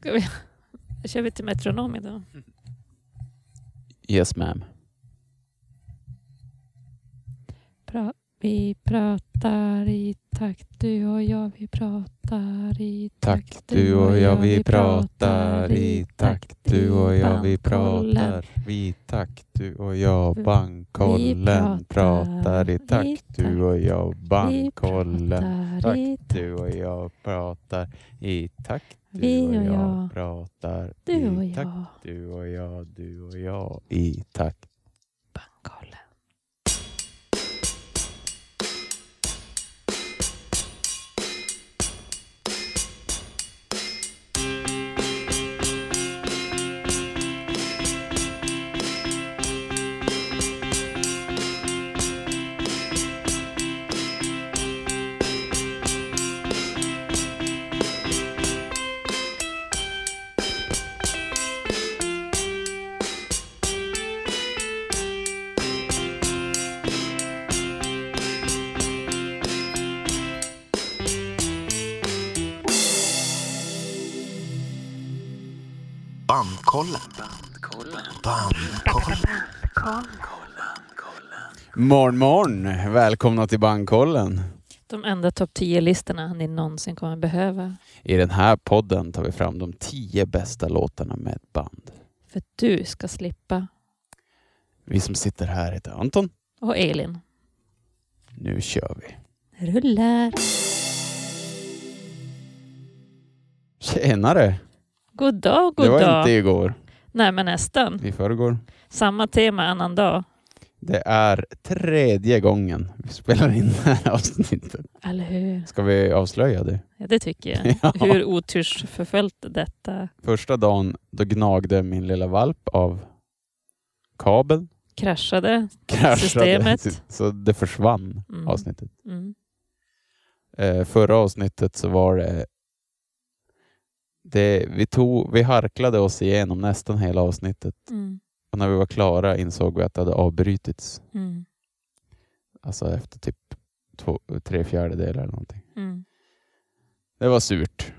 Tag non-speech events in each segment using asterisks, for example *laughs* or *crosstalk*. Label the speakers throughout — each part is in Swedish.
Speaker 1: Ska vi... Kör vi till metronom idag?
Speaker 2: Yes ma'am.
Speaker 1: Vi pratar i takt du och jag, vi pratar i takt
Speaker 2: Tack du och jag vi pratar i takt du och jag vi pratar i takt du och jag bankkollen pratar i takt du och jag bankkollen Takt du och jag pratar i takt du och jag pratar i takt du och jag du och jag i takt
Speaker 3: Bandkollen. Bandkollen.
Speaker 2: Morgon morgon! Välkomna till bankkollen.
Speaker 1: De enda topp 10-listorna ni någonsin kommer behöva.
Speaker 2: I den här podden tar vi fram de tio bästa låtarna med ett band.
Speaker 1: För att du ska slippa.
Speaker 2: Vi som sitter här heter Anton.
Speaker 1: Och Elin.
Speaker 2: Nu kör vi.
Speaker 1: Rullar.
Speaker 2: Tjenare!
Speaker 1: God dag, god
Speaker 2: det var
Speaker 1: dag.
Speaker 2: inte igår.
Speaker 1: Nej, men nästan.
Speaker 2: I förrgår.
Speaker 1: Samma tema annan dag.
Speaker 2: Det är tredje gången vi spelar in det här avsnittet.
Speaker 1: Eller hur?
Speaker 2: Ska vi avslöja det?
Speaker 1: Ja, det tycker jag. *laughs*
Speaker 2: Ja.
Speaker 1: Hur otursförföljt detta
Speaker 2: Första dagen då gnagde min lilla valp av kabeln.
Speaker 1: kraschade.
Speaker 2: Kraschade.
Speaker 1: Systemet. *laughs*
Speaker 2: Så det försvann
Speaker 1: Mm.
Speaker 2: avsnittet.
Speaker 1: Mm.
Speaker 2: Eh, förra avsnittet så var det, det vi, tog, vi harklade oss igenom nästan hela avsnittet
Speaker 1: Mm.
Speaker 2: och när vi var klara insåg vi att det hade avbrutits.
Speaker 1: Mm.
Speaker 2: Alltså efter typ två, tre fjärdedelar eller någonting.
Speaker 1: Mm.
Speaker 2: Det var surt.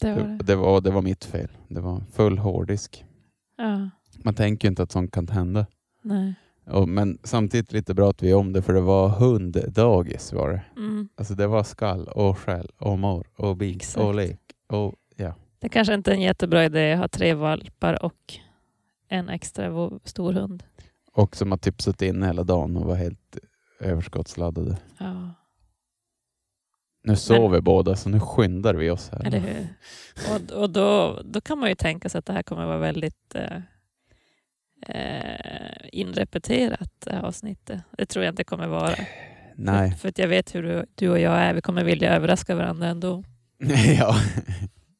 Speaker 1: Det var
Speaker 2: Det,
Speaker 1: det.
Speaker 2: var, det var mitt fel. Det var full hårddisk.
Speaker 1: Ja,
Speaker 2: Man tänker inte att sånt kan hända.
Speaker 1: nej.
Speaker 2: Och, men samtidigt lite bra att vi är om det för det var hunddagis var det.
Speaker 1: Mm.
Speaker 2: Alltså det var skall och skäll och mor och
Speaker 1: Exakt.
Speaker 2: och lek. Och.
Speaker 1: Det kanske inte är en jättebra idé att ha tre valpar och en extra stor hund.
Speaker 2: Och som har typ suttit inne hela dagen och var helt överskottsladdade.
Speaker 1: Ja,
Speaker 2: Nu sover båda så nu skyndar vi oss här.
Speaker 1: eller hur? Och, och då, då kan man ju tänka sig att det här kommer vara väldigt eh, eh, inrepeterat, det här avsnittet. Det tror jag inte kommer vara.
Speaker 2: Nej.
Speaker 1: För, för att jag vet hur du, du och jag är. Vi kommer vilja överraska varandra ändå. *laughs*
Speaker 2: ja.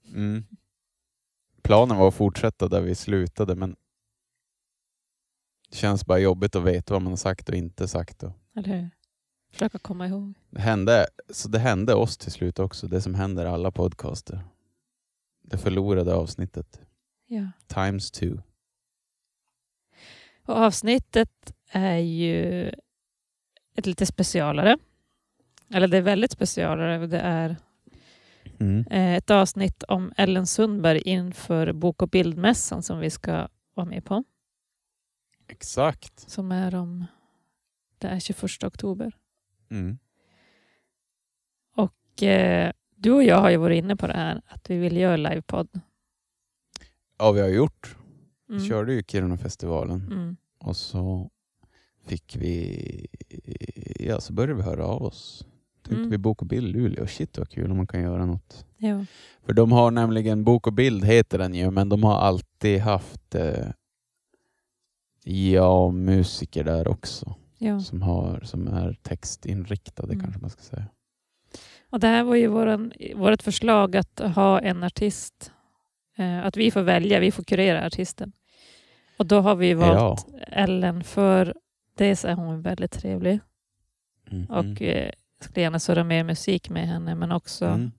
Speaker 2: Mm. Planen var att fortsätta där vi slutade men det känns bara jobbigt att veta vad man har sagt och inte sagt. Och
Speaker 1: Eller hur? Försöka komma ihåg.
Speaker 2: det, hände, så det hände oss till slut också, det som händer alla podcaster. Det förlorade avsnittet.
Speaker 1: Ja.
Speaker 2: Times two.
Speaker 1: Och avsnittet är ju ett lite specialare. Eller det är väldigt specialare. Det är
Speaker 2: Mm.
Speaker 1: eh, ett avsnitt om Ellen Sundberg inför Bok och bildmässan som vi ska vara med på.
Speaker 2: Exakt.
Speaker 1: Som är om det är 21 oktober.
Speaker 2: Mm.
Speaker 1: Och eh, du och jag har ju varit inne på det här att vi vill göra livepodd.
Speaker 2: Ja, vi har gjort. Vi
Speaker 1: Mm.
Speaker 2: körde ju Kiruna-festivalen
Speaker 1: Mm.
Speaker 2: och så fick vi, ja så började vi höra av oss. Tänkte
Speaker 1: Mm.
Speaker 2: vi Bok och bild Luleå, shit vad kul om man kan göra något.
Speaker 1: Ja.
Speaker 2: För de har nämligen, Bok och bild heter den ju, men de har alltid haft eh, ja, musiker där också
Speaker 1: Ja.
Speaker 2: som, har, som är textinriktade
Speaker 1: Mm.
Speaker 2: kanske man ska säga.
Speaker 1: Och det här var ju våran, vårt förslag att ha en artist. Eh, att vi får välja, vi får kurera artisten. Och då har vi valt Ellen för dels är hon väldigt trevlig
Speaker 2: Mm.
Speaker 1: och eh, skulle gärna surra mer musik med henne men också
Speaker 2: Mm.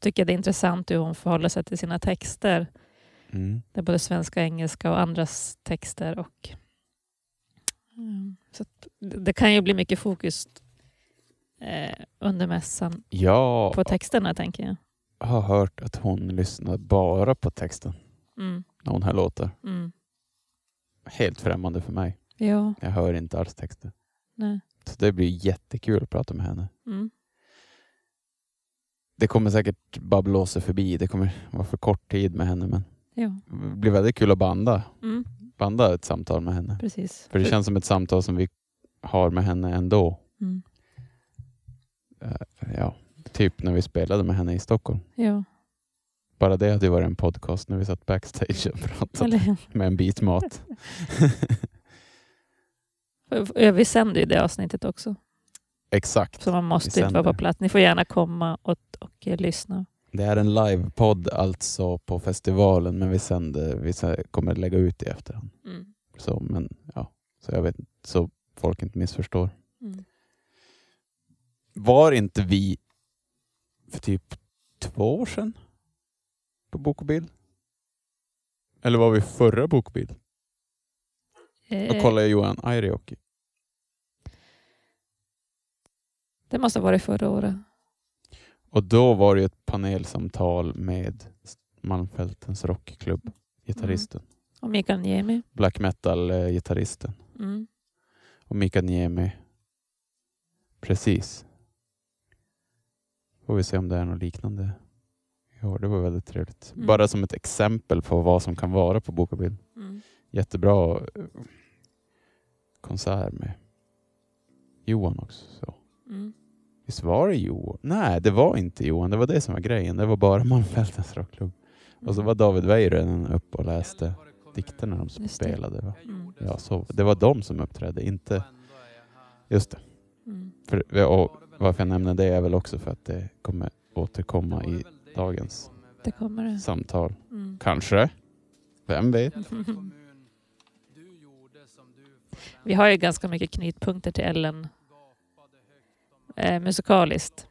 Speaker 1: tycker jag det är intressant hur hon förhåller sig till sina texter.
Speaker 2: Mm.
Speaker 1: Det är både svenska, engelska och andras texter. Och, mm, så det kan ju bli mycket fokus eh, under mässan
Speaker 2: Ja,
Speaker 1: på texterna tänker jag.
Speaker 2: har hört att hon lyssnar bara på texten
Speaker 1: Mm.
Speaker 2: när hon hör låtar.
Speaker 1: Mm.
Speaker 2: Helt främmande för mig.
Speaker 1: Ja,
Speaker 2: Jag hör inte alls texter.
Speaker 1: Nej.
Speaker 2: Så det blir jättekul att prata med henne.
Speaker 1: Mm.
Speaker 2: Det kommer säkert bara blåsa förbi. Det kommer vara för kort tid med henne men
Speaker 1: Ja,
Speaker 2: det blir väldigt kul att banda,
Speaker 1: mm.
Speaker 2: banda ett samtal med henne.
Speaker 1: precis.
Speaker 2: För det känns som ett samtal som vi har med henne ändå.
Speaker 1: Mm.
Speaker 2: Eh, Ja, typ när vi spelade med henne i Stockholm.
Speaker 1: Ja,
Speaker 2: Bara det hade varit en podcast när vi satt backstage och pratade
Speaker 1: eller
Speaker 2: med en bit mat. *laughs*
Speaker 1: Vi sänder ju det avsnittet också.
Speaker 2: Exakt.
Speaker 1: Så man måste inte vara på plats. Ni får gärna komma och, och eh, lyssna.
Speaker 2: Det är en livepodd alltså på festivalen men vi sänder, vi kommer lägga ut det i efterhand.
Speaker 1: Mm.
Speaker 2: Så, men, ja, så, jag vet, så folk inte missförstår.
Speaker 1: Mm.
Speaker 2: Var inte vi för typ två år sedan på Bok och bild? Eller var vi förra Bok och bild? Då
Speaker 1: Eh,
Speaker 2: kollade jag Johan Airioki.
Speaker 1: det måste ha varit förra året.
Speaker 2: Och då var det ett panelsamtal med Malmfältens rockklubb, gitarristen.
Speaker 1: Och Mikael Niemi.
Speaker 2: Black metal-gitarristen.
Speaker 1: Mm.
Speaker 2: Och Mika Niemi. Precis. Får vi se om det är något liknande. Ja, det var väldigt trevligt.
Speaker 1: Mm.
Speaker 2: Bara som ett exempel på vad som kan vara på Bok och bild.
Speaker 1: Mm.
Speaker 2: Jättebra eh, konsert med Johan också. Så.
Speaker 1: Mm.
Speaker 2: Visst var det Johan? Nej, det var inte Johan. Det var det som var grejen. Det var bara *laughs* Malmfältens rockklubb. Och så var David Weiren uppe och läste dikterna de
Speaker 1: Just
Speaker 2: spelade. Va?
Speaker 1: Mm.
Speaker 2: Ja, så, det var de som uppträdde, inte... Just det.
Speaker 1: Mm.
Speaker 2: För, och varför jag nämner det är väl också för att det kommer återkomma i dagens
Speaker 1: Det det.
Speaker 2: samtal.
Speaker 1: Mm.
Speaker 2: Kanske. Vem vet? *laughs*
Speaker 1: Vi har ju ganska mycket knytpunkter till Ellen eh, musikaliskt.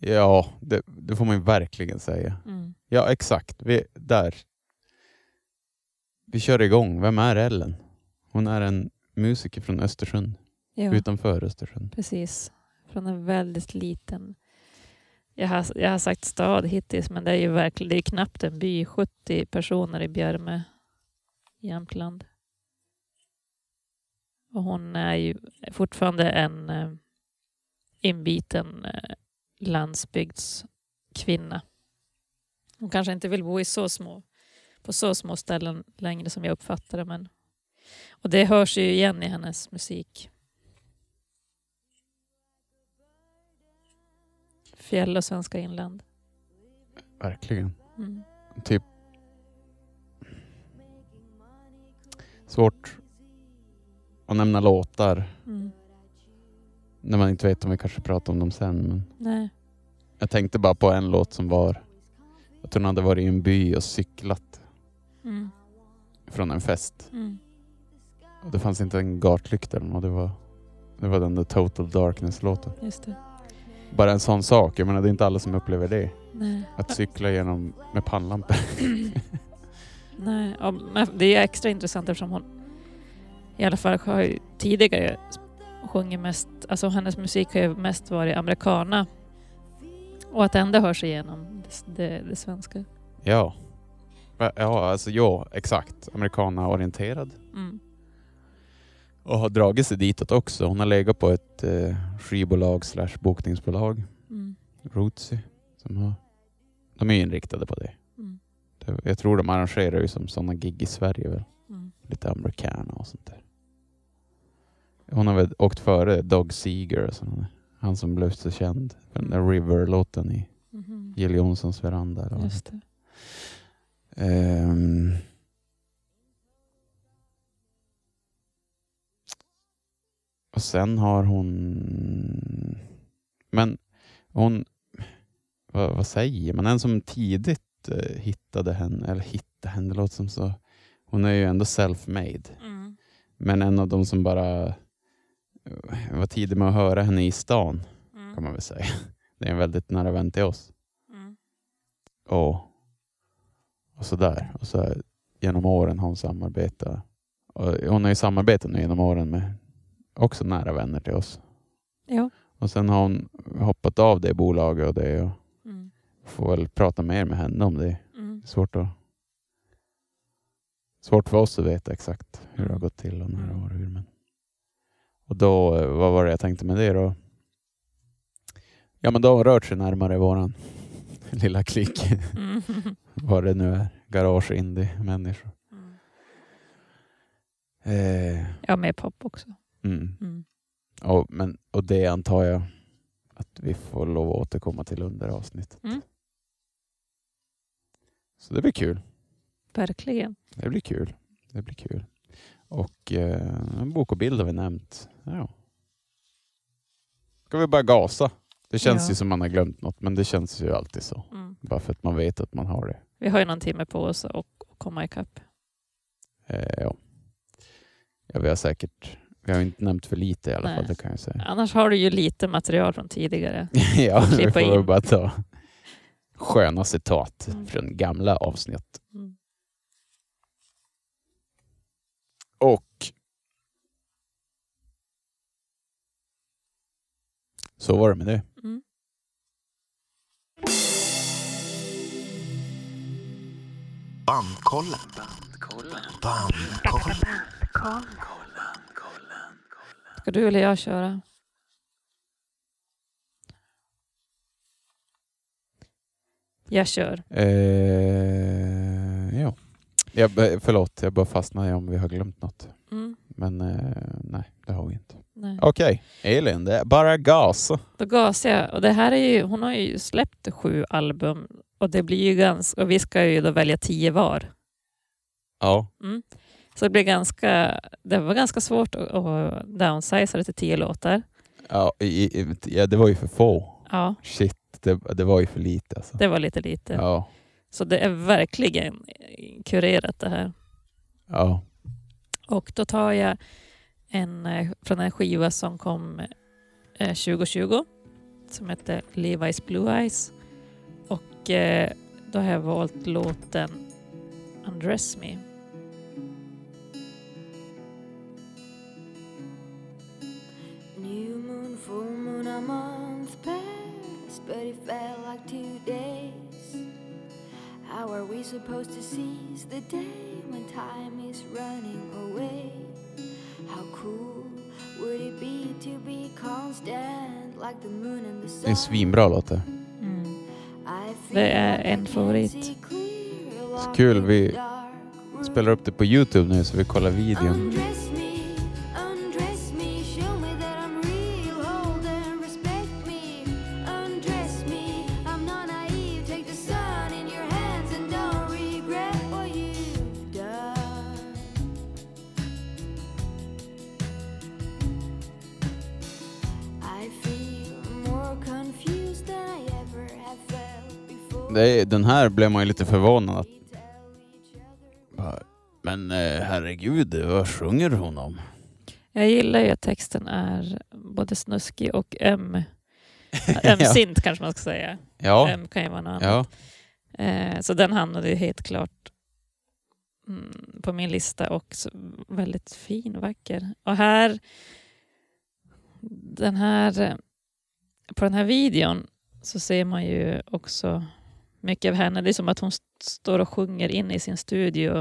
Speaker 2: Ja, det, det får man ju verkligen säga.
Speaker 1: Mm.
Speaker 2: Ja, exakt. Vi, där. Vi kör igång. Vem är Ellen? Hon är en musiker från Östersund,
Speaker 1: Ja,
Speaker 2: utanför Östersund.
Speaker 1: precis. Från en väldigt liten... Jag har, jag har sagt stad hittills, men det är ju verkligen det är knappt en by. 70 personer i Björme, Jämtland. Och hon är ju fortfarande en eh, inbiten eh, landsbygdskvinna. Hon kanske inte vill bo i så små, på så små ställen längre som jag uppfattar det. Men, och det hörs ju igen i hennes musik. Fjäll och svenska inland.
Speaker 2: Verkligen.
Speaker 1: Mm.
Speaker 2: Typ svårt att nämna låtar
Speaker 1: Mm.
Speaker 2: när man inte vet om vi kanske pratar om dem sen. Men
Speaker 1: Nej.
Speaker 2: jag tänkte bara på en låt som var att hon hade varit i en by och cyklat
Speaker 1: Mm.
Speaker 2: från en fest.
Speaker 1: Mm.
Speaker 2: Och det fanns inte en gatlykta eller något. Det var, det var den där Total Darkness-låten.
Speaker 1: Just det.
Speaker 2: Bara en sån sak. Jag menar det är inte alla som upplever det.
Speaker 1: Nej.
Speaker 2: Att cykla genom med pannlampor. *clears throat*
Speaker 1: Nej. Ja, men det är extra intressant eftersom hon i alla fall har tidigare sjungit mest, alltså hennes musik har ju mest varit americana. Och att ändå hörs igenom det, det, det svenska.
Speaker 2: ja. Ja, alltså ja, exakt. Amerikana-orienterad.
Speaker 1: Mm.
Speaker 2: Och har dragit sig ditåt också. Hon har legat på ett eh, skivbolag slash bokningsbolag,
Speaker 1: Mm.
Speaker 2: Rootsy. Som har, de är inriktade på det.
Speaker 1: Mm.
Speaker 2: Jag tror de arrangerar ju som sådana gig i Sverige väl.
Speaker 1: Mm.
Speaker 2: Lite americana och sånt där. Hon har väl åkt före Dog Seeger och sådana. Han som blev så känd för den där River-låten i
Speaker 1: Mhm.
Speaker 2: Jill Johnsons veranda. eller
Speaker 1: Just.
Speaker 2: Ehm. Och sen har hon... Men hon... Vad, vad säger man? En som tidigt hittade henne, eller hittade henne, det låter som så... Hon är ju ändå self-made.
Speaker 1: Mm.
Speaker 2: Men en av de som bara eh, var tidig med att höra henne i stan,
Speaker 1: Mm.
Speaker 2: kan man väl säga. *laughs* Det är en väldigt nära vän till oss.
Speaker 1: Mm.
Speaker 2: Och, och sådär. Och så genom åren har hon samarbetat. Och hon har ju samarbetat nu genom åren med också nära vänner till oss.
Speaker 1: Ja.
Speaker 2: Och sen har hon hoppat av det bolaget och det och. Får väl prata mer med henne om det.
Speaker 1: Mm.
Speaker 2: Svårt, att, svårt för oss att veta exakt hur det har
Speaker 1: Mm.
Speaker 2: gått till och när det
Speaker 1: Mm.
Speaker 2: hur. Men. Och då, eh, vad var det jag tänkte med det då? Ja men då har hon rört sig närmare våran *laughs* lilla klick.
Speaker 1: Mm. *laughs*
Speaker 2: vad det nu är. Garage indie-människor.
Speaker 1: Mm.
Speaker 2: Eh,
Speaker 1: Ja, med pop också.
Speaker 2: mm.
Speaker 1: Mm.
Speaker 2: och, men, och det antar jag att vi får lov att återkomma till under avsnittet.
Speaker 1: Mm.
Speaker 2: Så det blir kul.
Speaker 1: Verkligen.
Speaker 2: Det blir kul. Det blir kul. Och eh, bok och bild har vi nämnt. Ja. Ska vi bara gasa? Det känns
Speaker 1: Ja.
Speaker 2: ju som man har glömt något, men det känns ju alltid så.
Speaker 1: Mm.
Speaker 2: Bara för att man vet att man har det.
Speaker 1: Vi har ju någon timme på oss att komma ikapp.
Speaker 2: Eh, ja. ja, vi har säkert vi har inte nämnt för lite i alla
Speaker 1: Nej.
Speaker 2: fall, det kan jag säga.
Speaker 1: Annars har du ju lite material från tidigare. *laughs*
Speaker 2: ja, vi
Speaker 1: klippa
Speaker 2: får
Speaker 1: in.
Speaker 2: bara ta sköna citat
Speaker 1: Mm.
Speaker 2: från gamla avsnitt.
Speaker 1: Mm.
Speaker 2: Och så var det med det.
Speaker 1: Mm.
Speaker 3: Bandkollen. Bandkollen.
Speaker 1: Ska du eller jag köra? Jag kör.
Speaker 2: Eh, ja. Jag, b- förlåt, jag bara fastnade i om vi har glömt något.
Speaker 1: Mm.
Speaker 2: Men eh, nej, det har vi inte. Okej, Elin, det är bara gas.
Speaker 1: Då gasar jag. Och det här är ju, hon har ju släppt sju album och det blir ju ganska, och vi ska ju då välja tio var.
Speaker 2: Ja,
Speaker 1: Mm. Så det blir ganska, det var ganska svårt att, att downsiza det till tio låtar.
Speaker 2: ja, i, i, ja, det var ju för få.
Speaker 1: Ja,
Speaker 2: Shit, det, det var ju för lite. Alltså.
Speaker 1: det var lite lite.
Speaker 2: Ja,
Speaker 1: Så det är verkligen kurerat det här.
Speaker 2: ja.
Speaker 1: Och då tar jag en eh, från en skiva som kom eh, 2020 som heter Levi's Blue Eyes. Och eh, då har jag valt låten Undress Me.
Speaker 4: New moon, full moon, passed, but it felt like two days. How are we supposed to seize the day when time is running away? How cool would it be to be constant like the moon and the sun?
Speaker 2: Det är svinbra låt det.
Speaker 1: Mm.
Speaker 4: I feel
Speaker 1: Det är
Speaker 4: like I
Speaker 1: en
Speaker 4: can
Speaker 1: favorit.
Speaker 2: Så kul,
Speaker 4: the
Speaker 2: vi. Spelar upp det på Youtube nu så vi kollar videon. Det är, den här blev man ju lite förvånad att... Men eh, herregud, vad sjunger hon om?
Speaker 1: Jag gillar ju att texten är både snuskig och öm. Ömsint *laughs* kanske man ska säga.
Speaker 2: Ja,
Speaker 1: Öm kan ju vara något annat.
Speaker 2: ja.
Speaker 1: Eh, så den hamnade ju helt klart mm, på min lista och väldigt fin och vacker. Och här, den här, på den här videon så ser man ju också mycket av henne. Det är som att hon st- står och sjunger in i sin studio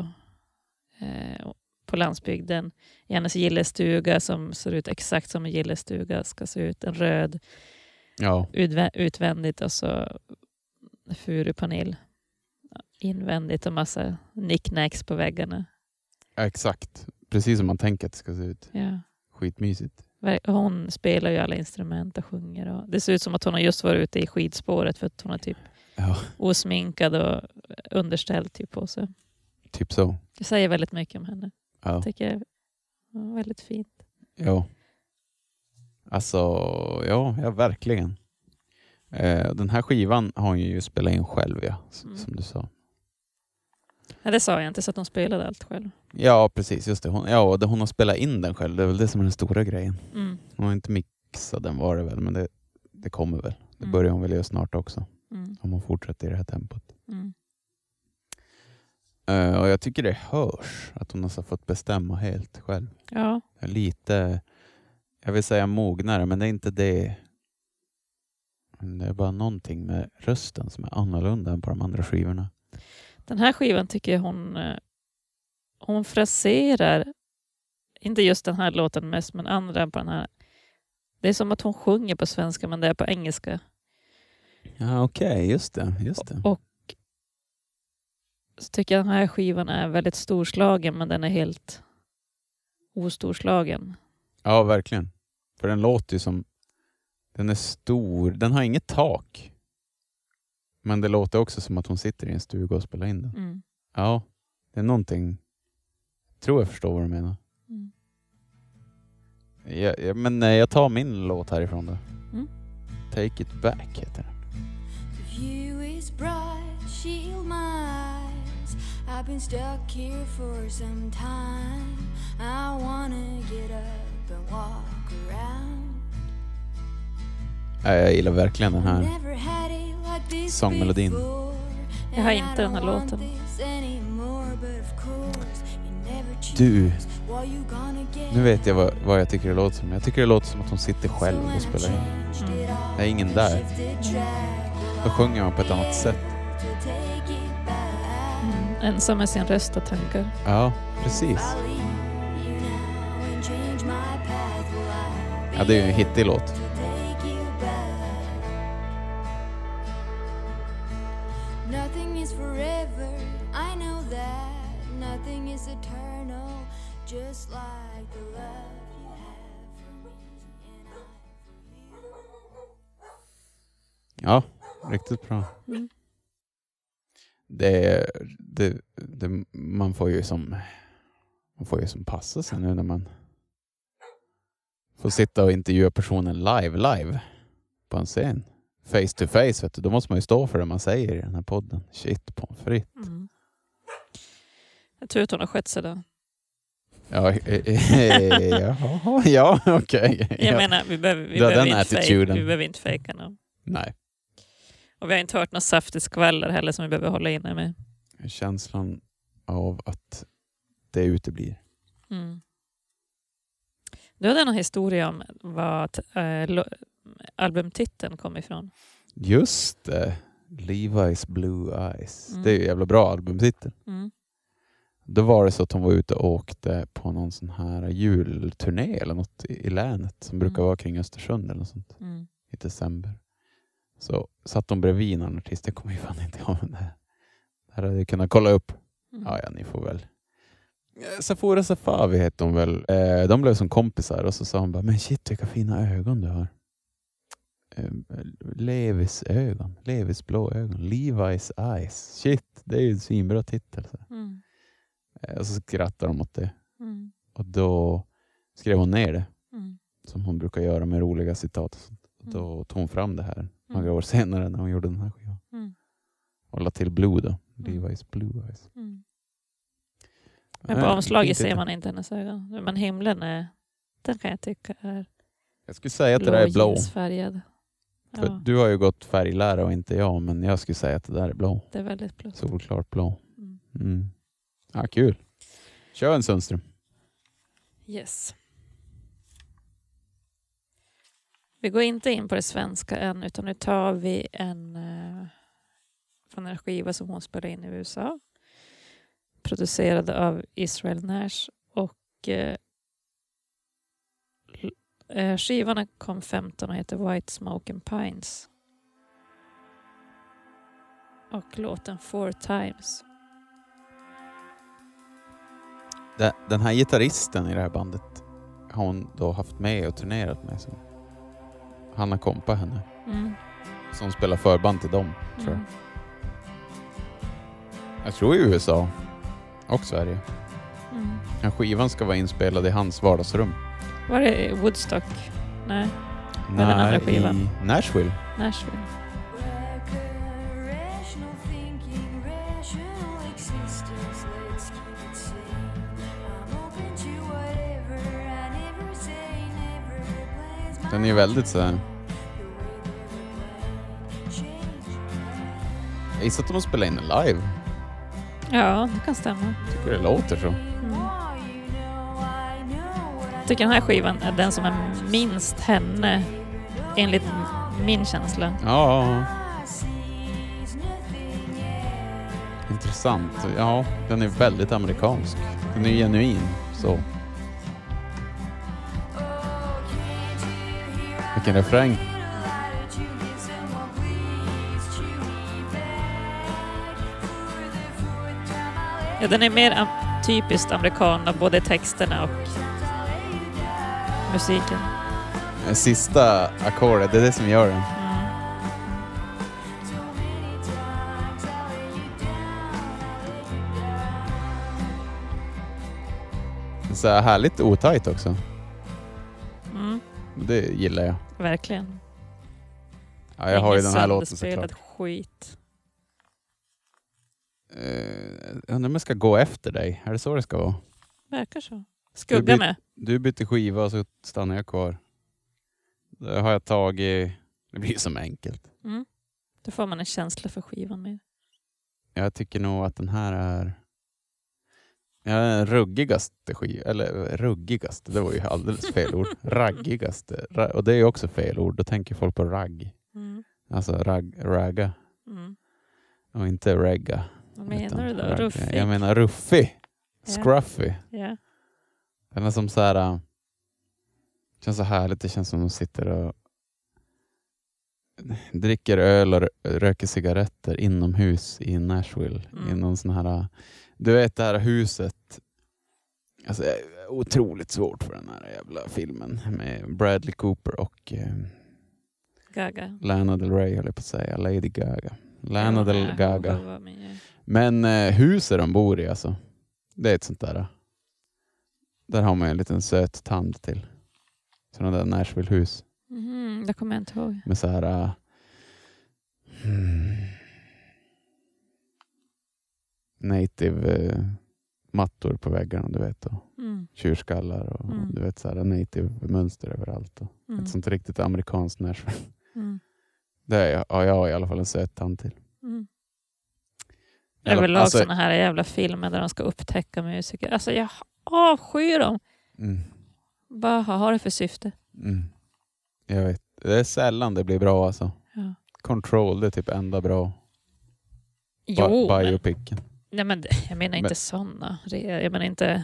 Speaker 1: eh, på landsbygden i hennes gillestuga som ser ut exakt som en gillestuga ska se ut. En röd
Speaker 2: ja.
Speaker 1: utvä- utvändigt och så furupanel invändigt och massa knickknacks på väggarna.
Speaker 2: Exakt. Precis som man tänker att det ska se ut.
Speaker 1: Ja.
Speaker 2: Skitmysigt.
Speaker 1: Hon spelar ju alla instrument och sjunger. Och det ser ut som att hon har just varit ute i skidspåret för att hon är typ
Speaker 2: Ja,
Speaker 1: osminkad och underställd typ på sig.
Speaker 2: typ så.
Speaker 1: Det säger väldigt mycket om henne.
Speaker 2: Ja.
Speaker 1: tycker jag är väldigt fint.
Speaker 2: Ja. Alltså, ja, ja verkligen. Eh, den här skivan har hon ju spelat in själv, ja,
Speaker 1: Mm.
Speaker 2: som du sa.
Speaker 1: Nej, det sa jag inte, så att hon spelade allt själv.
Speaker 2: Ja, precis. Just det. Hon, ja, det- hon har spelat in den själv. Det är väl det som är den stora grejen.
Speaker 1: Mm.
Speaker 2: Hon har inte mixat den var det väl, men det, det kommer väl. Det
Speaker 1: Mm.
Speaker 2: börjar hon väl göra snart också.
Speaker 1: Mm.
Speaker 2: Om hon fortsätter i det här tempot.
Speaker 1: Mm.
Speaker 2: Eh, och jag tycker det hörs att hon har fått bestämma helt själv.
Speaker 1: Ja,
Speaker 2: Lite, jag vill säga mognare, men det är inte det. Det är bara någonting med rösten som är annorlunda än på de andra skivorna.
Speaker 1: Den här skivan tycker jag hon, eh, hon fraserar, inte just den här låten mest, men andra på den här. Det är som att hon sjunger på svenska men det är på engelska.
Speaker 2: Ja, okej, okay, just det. Just det.
Speaker 1: Och så tycker jag den här skivan är väldigt storslagen men den är helt ostorslagen.
Speaker 2: Ja, verkligen. För den låter ju som... Den är stor. Den har inget tak. Men det låter också som att hon sitter i en stuga och spelar in den.
Speaker 1: Mm.
Speaker 2: Ja, det är någonting... Jag tror jag förstår vad du menar.
Speaker 1: Mm.
Speaker 2: Ja, ja, men nej, jag tar min låt härifrån då.
Speaker 1: Mm.
Speaker 2: Take it back heter den.
Speaker 4: The view is bright, shield my eyes. I've been stuck here for some time. I wanna get up and walk around.
Speaker 2: Ja, jag gillar verkligen den här. Sångmelodin.
Speaker 1: Jag har inte
Speaker 4: I
Speaker 1: den här låten.
Speaker 2: Du, nu vet jag vad, vad jag tycker det låter som. Jag tycker det låter som att hon sitter själv och spelar in.
Speaker 1: Mm.
Speaker 2: Det är ingen där. Då sjunger man på ett annat sätt.
Speaker 1: Mm. Ensam med sin röst och tankar.
Speaker 2: Ja, precis. Ja, det är ju en hittig låt. Ja, riktigt bra.
Speaker 1: Mm.
Speaker 2: Det, det, det, man får ju som man får ju som passa sig nu när man får sitta och intervjua personen live, live på en scen. Face to face, vet du. då måste man ju stå för det man säger i den här podden. Shit pommes frites.
Speaker 1: Mm. Jag tror att hon har skött sig då.
Speaker 2: Ja, *laughs* jaha, ja okej.
Speaker 1: Jag
Speaker 2: Ja.
Speaker 1: menar, vi behöver, vi behöver,
Speaker 2: den
Speaker 1: inte,
Speaker 2: attituden.
Speaker 1: vi behöver inte fejka nu.
Speaker 2: Nej,
Speaker 1: Och vi har inte hört något saftigt skvaller heller som vi behöver hålla inne med.
Speaker 2: känslan av att det uteblir.
Speaker 1: Mm. Du hade en historia om vad äh, lo- albumtiteln kom ifrån.
Speaker 2: Just det. Levi's Blue Eyes.
Speaker 1: Mm.
Speaker 2: Det är ju en jävla bra albumtitel.
Speaker 1: Mm.
Speaker 2: Då var det så att hon var ute och åkte på någon sån här julturné eller något i, i länet som brukar
Speaker 1: Mm.
Speaker 2: vara kring Östersund eller något sånt
Speaker 1: Mm.
Speaker 2: i december. Så satt hon bredvid en artist. Jag kommer ju fan inte ihåg det här. Det här hade jag kunnat kolla upp.
Speaker 1: Mm.
Speaker 2: Ja, ja, ni får väl. Safora Safavi hette hon väl. Eh, de blev som kompisar och så sa hon bara, men shit vilka fina ögon du har. Eh, Levis ögon, Levis blå ögon, Levi's eyes. Shit, det är ju en svinbra titel. Så.
Speaker 1: Mm.
Speaker 2: Eh, Och så skrattade de åt det.
Speaker 1: Mm.
Speaker 2: Och då skrev hon ner det,
Speaker 1: Mm.
Speaker 2: som hon brukar göra med roliga citat. Och sånt. Och då tog hon fram det här några år senare när hon gjorde den här skivan.
Speaker 1: Mm.
Speaker 2: Och la till Blue då.
Speaker 1: Mm.
Speaker 2: Levi's Blue Eyes.
Speaker 1: Mm. Men på
Speaker 2: Eh,
Speaker 1: omslaget ser man inte hennes ögon. Men himlen är, den kan jag tycka är
Speaker 2: Jag skulle säga att det där är blå.
Speaker 1: jeansfärgad.
Speaker 2: För
Speaker 1: Ja,
Speaker 2: Du har ju gått färglära och inte jag, men jag skulle säga att det där är blå.
Speaker 1: det är väldigt blått.
Speaker 2: Solklart blå.
Speaker 1: Mm.
Speaker 2: Mm. Ja, kul. Kör en Sundström.
Speaker 1: Yes. Vi går inte in på det svenska än utan nu tar vi en eh, från en skiva som hon spelade in i USA. Producerad av Israel Nash och eh, eh skivan kom 15 och heter White Smoke and Pines. Och låten Four Times.
Speaker 2: Den här gitarristen i det här bandet har hon då haft med och turnerat med. Så han har kompa henne
Speaker 1: Mm.
Speaker 2: som spelar förband till dem. Tror jag.
Speaker 1: Mm.
Speaker 2: jag tror i USA och Sverige.
Speaker 1: Mm.
Speaker 2: Den skivan ska vara inspelad i hans vardagsrum.
Speaker 1: Var det Woodstock? Nej, den andra
Speaker 2: Nej,
Speaker 1: skivan?
Speaker 2: i Nashville.
Speaker 1: Nashville.
Speaker 2: Den är ju väldigt så här. Jag gissar att de spelar in den live.
Speaker 1: Ja, det kan stämma.
Speaker 2: Tycker det låter så.
Speaker 4: I
Speaker 1: Jag tycker den här skivan är den som är minst henne enligt min känsla.
Speaker 2: Ja. Intressant. Ja, den är väldigt amerikansk. Den är genuin. Så. Vilken refräng.
Speaker 1: Ja, den är mer typiskt amerikan, både texterna och musiken.
Speaker 2: Det Sista ackordet, det är det som gör den.
Speaker 1: Mm.
Speaker 2: Så här härligt otajt också.
Speaker 1: Mm.
Speaker 2: Det gillar jag.
Speaker 1: Verkligen.
Speaker 2: Ja, jag har ju den här låten såklart.
Speaker 1: skit.
Speaker 2: Uh, jag undrar om jag ska gå efter dig. Är det så det ska vara?
Speaker 1: Verkar så.
Speaker 2: Du
Speaker 1: Skugga
Speaker 2: byt-
Speaker 1: med.
Speaker 2: Du bytte skiva så stannar jag kvar. Det har jag tagit... Det blir som enkelt.
Speaker 1: Mm. Då får man en känsla för skivan med.
Speaker 2: Jag tycker nog att den här är... Ja, den ruggigaste skivan. Eller ruggigaste, det var ju alldeles fel ord. *laughs* Raggigaste. Ra- Och det är ju också fel ord. Då tänker folk på ragg.
Speaker 1: Mm.
Speaker 2: Alltså rag, ragga.
Speaker 1: Mm.
Speaker 2: Och inte regga.
Speaker 1: Vad menar du då?
Speaker 2: ragga.
Speaker 1: Ruffig?
Speaker 2: Jag menar ruffig.
Speaker 1: Ja.
Speaker 2: Scruffy.
Speaker 1: Ja.
Speaker 2: Den är som så här... äh, känns så härligt. Det känns som de sitter och dricker öl och rö- röker cigaretter inomhus i Nashville.
Speaker 1: Mm.
Speaker 2: I någon sån här... Du vet det här huset. Alltså, otroligt svårt för den här jävla filmen med Bradley Cooper och eh,
Speaker 1: Gaga.
Speaker 2: Lana Del Rey höll jag på att säga. Lady Gaga. Lana
Speaker 1: Ja,
Speaker 2: Del Gaga. Men eh, huset de bor i alltså. Det är ett sånt där. Där har man en liten söt tand till. Sådana där Nashville-hus.
Speaker 1: Mhm, det kommer jag inte ihåg.
Speaker 2: Med så här... äh, hmm, native eh, mattor på väggarna, du vet. Och
Speaker 1: Mm.
Speaker 2: tjurskallar och
Speaker 1: Mm.
Speaker 2: du vet så här native mönster överallt. Och
Speaker 1: Mm.
Speaker 2: Ett sånt riktigt amerikanskt Nashville.
Speaker 1: Mm. *laughs*
Speaker 2: Det har jag i alla fall en söt tand till.
Speaker 1: Mm. Överlag
Speaker 2: alltså-
Speaker 1: sådana här jävla filmer där de ska upptäcka musiker. Alltså jag avskyr dem.
Speaker 2: Mm,
Speaker 1: Vad har det för syfte?
Speaker 2: mm. Jag vet. Det är sällan det blir bra alltså.
Speaker 1: Ja.
Speaker 2: Control, det är typ enda bra
Speaker 1: Jo,
Speaker 2: bi-
Speaker 1: men,
Speaker 2: biopicen.
Speaker 1: Nej, men jag menar inte
Speaker 2: Men-
Speaker 1: sådana. Jag menar inte...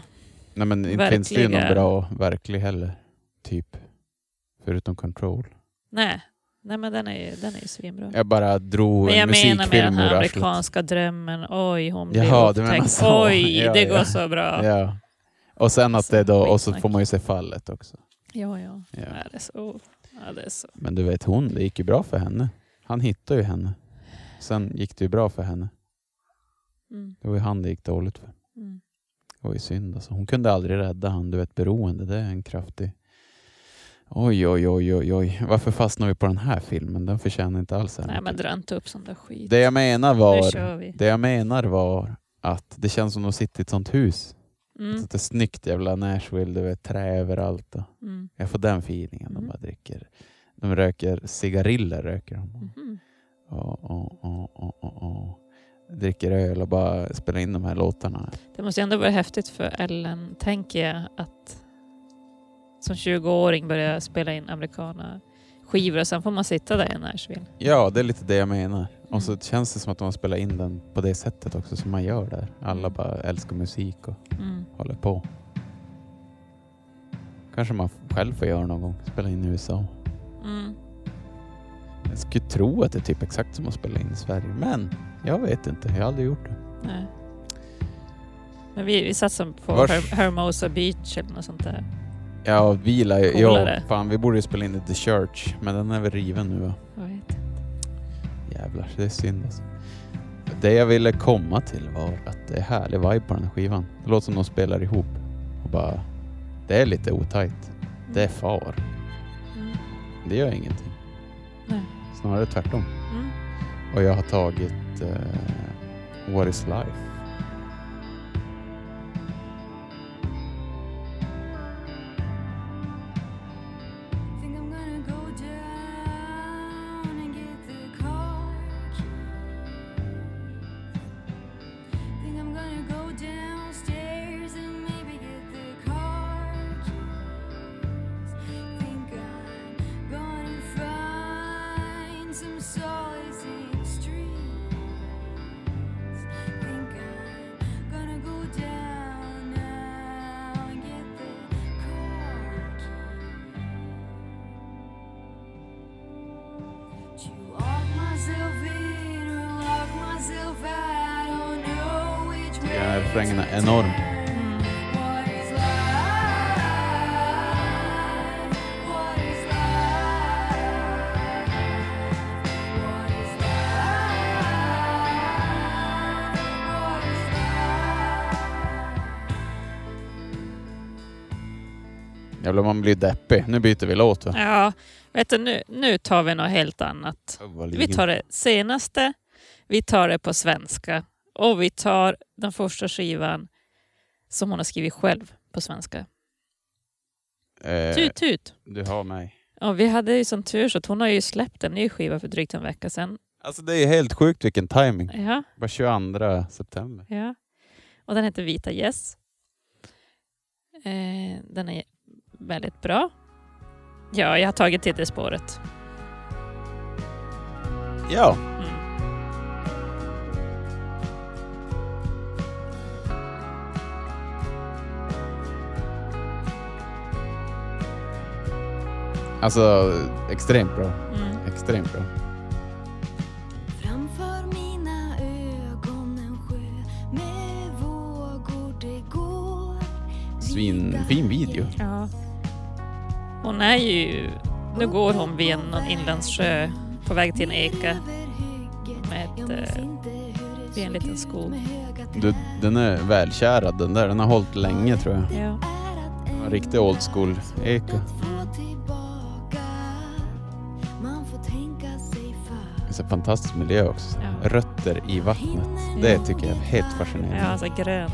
Speaker 2: Nej men inte finns det ju någon
Speaker 1: Verkliga-
Speaker 2: bra verklig heller. Typ. Förutom Control.
Speaker 1: Nej, nej men den är ju, den är ju svinbra.
Speaker 2: Jag bara drog
Speaker 1: Men
Speaker 2: en
Speaker 1: jag menar med
Speaker 2: musikfilm
Speaker 1: den här amerikanska drömmen. Oj, hon blev
Speaker 2: Jaha,
Speaker 1: upptäckt.
Speaker 2: så.
Speaker 1: Oj, *laughs*
Speaker 2: Ja,
Speaker 1: det
Speaker 2: ja.
Speaker 1: går så bra.
Speaker 2: Ja. Och sen att det då, och så får man ju se fallet också.
Speaker 1: Ja, ja.
Speaker 2: Ja.
Speaker 1: ja. det, är så, ja det är så.
Speaker 2: Men du vet hon, det gick ju bra för henne. Han hittade ju henne. Sen gick det ju bra för henne.
Speaker 1: Mm,
Speaker 2: Det var ju han det gick dåligt för.
Speaker 1: mm.
Speaker 2: Det var ju synd alltså. Hon kunde aldrig rädda han. Du vet beroende, det är en kraftig... Oj, oj, oj, oj, oj. Varför fastnar vi på den här filmen? Den förtjänar inte alls
Speaker 1: Nej, men dra inte upp sån där skit.
Speaker 2: Det jag menar var... Det jag menar var att det känns som att de sitter i ett sånt hus.
Speaker 1: Mm,
Speaker 2: Ett snyggt jävla Nashville, du vet, trä överallt.
Speaker 1: Mm,
Speaker 2: jag får den feelingen. De
Speaker 1: Mm.
Speaker 2: bara dricker. De röker cigariller. Röker de. Och, och, och, och, och, och. Dricker öl och bara spelar in de här låtarna.
Speaker 1: Det måste ju ändå vara häftigt för Ellen, tänker jag, att som 20-åring börja spela in amerikana skivor och sen får man sitta där i Nashville.
Speaker 2: Ja, det är lite det jag menar. Och så
Speaker 1: Mm.
Speaker 2: känns det som att de har spelat in den på det sättet också som man gör där. Alla
Speaker 1: Mm.
Speaker 2: bara älskar musik och
Speaker 1: Mm.
Speaker 2: håller på. Kanske man själv får göra någon gång. Spela in i USA.
Speaker 1: Mm.
Speaker 2: Jag skulle tro att det är typ exakt som att spela in i Sverige. Men jag vet inte. Jag har aldrig gjort det.
Speaker 1: Nej. Men vi, vi satsar på
Speaker 2: Vars-
Speaker 1: Her- Hermosa Beach eller något sånt där.
Speaker 2: Ja, vila. Ja, fan vi borde ju spela in i The Church. Men den är väl riven nu va?
Speaker 1: Jag vet inte.
Speaker 2: Jävlar, det är synd alltså. Det jag ville komma till var att det är härlig vibe på den här skivan. Det låter som de spelar ihop. Och bara, det är lite otajt. Det är far.
Speaker 1: Mm.
Speaker 2: Det gör ingenting.
Speaker 1: Nej.
Speaker 2: Snarare tvärtom.
Speaker 1: Mm.
Speaker 2: Och jag har tagit Uh, what is life? Blir deppig. Nu byter vi låt va?
Speaker 1: Ja, vet du, nu, nu tar vi något helt annat. Vi tar det senaste, vi tar det på svenska och vi tar den första skivan som hon har skrivit själv på svenska.
Speaker 2: Eh,
Speaker 1: Tut tut!
Speaker 2: du har mig.
Speaker 1: Och vi hade ju sån tur så att hon har ju släppt en ny skiva för drygt en vecka sedan.
Speaker 2: Alltså det är helt sjukt vilken timing.
Speaker 1: Ja,
Speaker 2: Bara 22 september.
Speaker 1: ja. Och den heter Vita Gäss. Eh, den är väldigt bra. Ja, jag har tagit till det spåret.
Speaker 2: Ja,
Speaker 1: Mm.
Speaker 2: alltså extremt bra.
Speaker 1: Mm.
Speaker 2: Extremt bra.
Speaker 4: Framför mina ögon en
Speaker 1: Hon är ju... Nu går hon vid en inlandssjö på väg till en eka med ett, eh, vid en liten skog.
Speaker 2: Du, den är välkärad den där. Den har hållit länge tror jag.
Speaker 1: Ja.
Speaker 2: En riktig old school eka. Det är fantastisk miljö också.
Speaker 1: Ja.
Speaker 2: Rötter i vattnet. Det tycker jag är helt fascinerande.
Speaker 1: Ja, alltså grönt,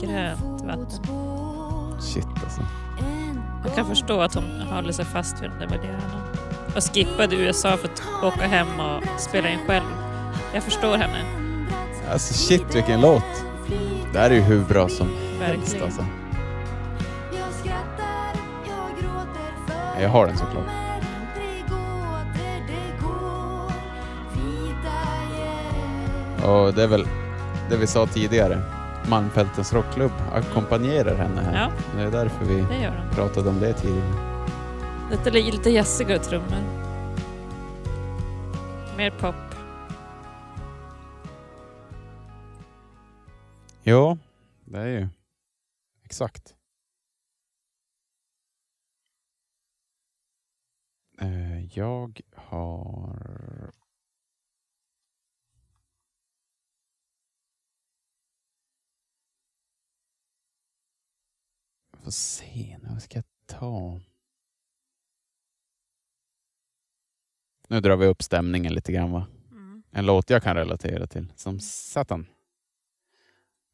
Speaker 1: grönt vatten.
Speaker 2: Shit alltså.
Speaker 1: Jag kan förstå att hon håller sig fast vid de där miljöerna. Och skippade USA för att åka hem och spela in själv. Jag förstår henne.
Speaker 2: Alltså shit vilken låt. Det här är ju hur bra som helst alltså.
Speaker 4: Jag
Speaker 2: har den såklart. Och det är väl det vi sa tidigare. Malmfältens rockklubb ackompanjerar henne här.
Speaker 1: Ja,
Speaker 2: Det är därför vi
Speaker 1: det
Speaker 2: pratade om det tidigare.
Speaker 1: Lite, lite jazziga trummor. Mer pop.
Speaker 2: Ja, det är ju exakt. Eh, Jag har... Får se nu, vad ska jag ta? Nu drar vi upp stämningen lite grann va?
Speaker 1: Mm.
Speaker 2: En låt jag kan relatera till, som satan.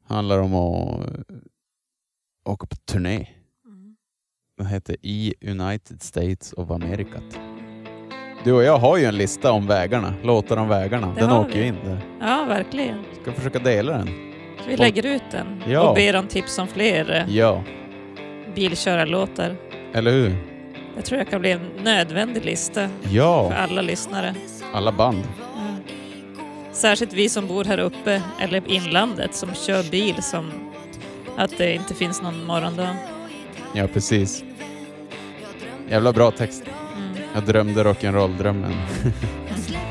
Speaker 2: Handlar om att eh, åka på turné.
Speaker 1: Mm.
Speaker 2: Den heter I United States of America. Du och jag har ju en lista om vägarna, låtar om vägarna.
Speaker 1: Det
Speaker 2: Den åker ju in där.
Speaker 1: Ja, verkligen.
Speaker 2: Ska försöka dela den.
Speaker 1: Så vi lägger ut den
Speaker 2: Ja.
Speaker 1: och ber om tips om fler eh,
Speaker 2: Ja,
Speaker 1: bilkörarlåtar.
Speaker 2: eller hur?
Speaker 1: Jag tror det kan bli en nödvändig lista för
Speaker 2: Ja,
Speaker 1: alla lyssnare.
Speaker 2: alla band.
Speaker 1: Särskilt vi som bor här uppe, eller inlandet, som kör bil som att det inte finns någon morgondag.
Speaker 2: Ja, precis. Jävla bra text.
Speaker 1: Mm.
Speaker 2: Jag drömde rock'n'roll-drömmen. *laughs*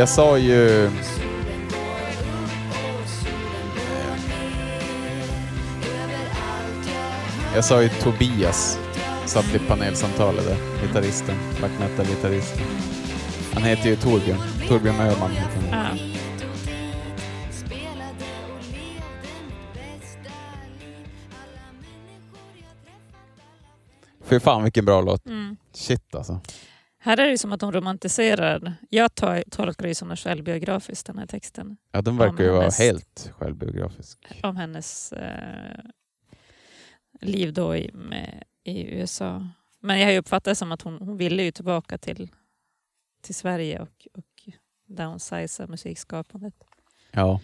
Speaker 4: Jag
Speaker 2: sa ju...
Speaker 4: Jag
Speaker 2: sa ju Tobias. Satt i panelsamtalet där. Gitarristen. Black metal-gitarristen. Han heter ju Torbjörn. Torbjörn Öhman heter han. Fy fan vilken bra låt.
Speaker 1: Mm.
Speaker 2: Shit alltså.
Speaker 1: Här är det som att hon romantiserar. Jag tar- tolkar det som något självbiografiskt, den här texten.
Speaker 2: Ja, den verkar ju vara helt självbiografisk.
Speaker 1: Om hennes eh, liv då i, med, i USA. Men jag har ju uppfattat det som att hon, hon ville ju tillbaka till, till Sverige och, och downsiza musikskapandet.
Speaker 2: Ja.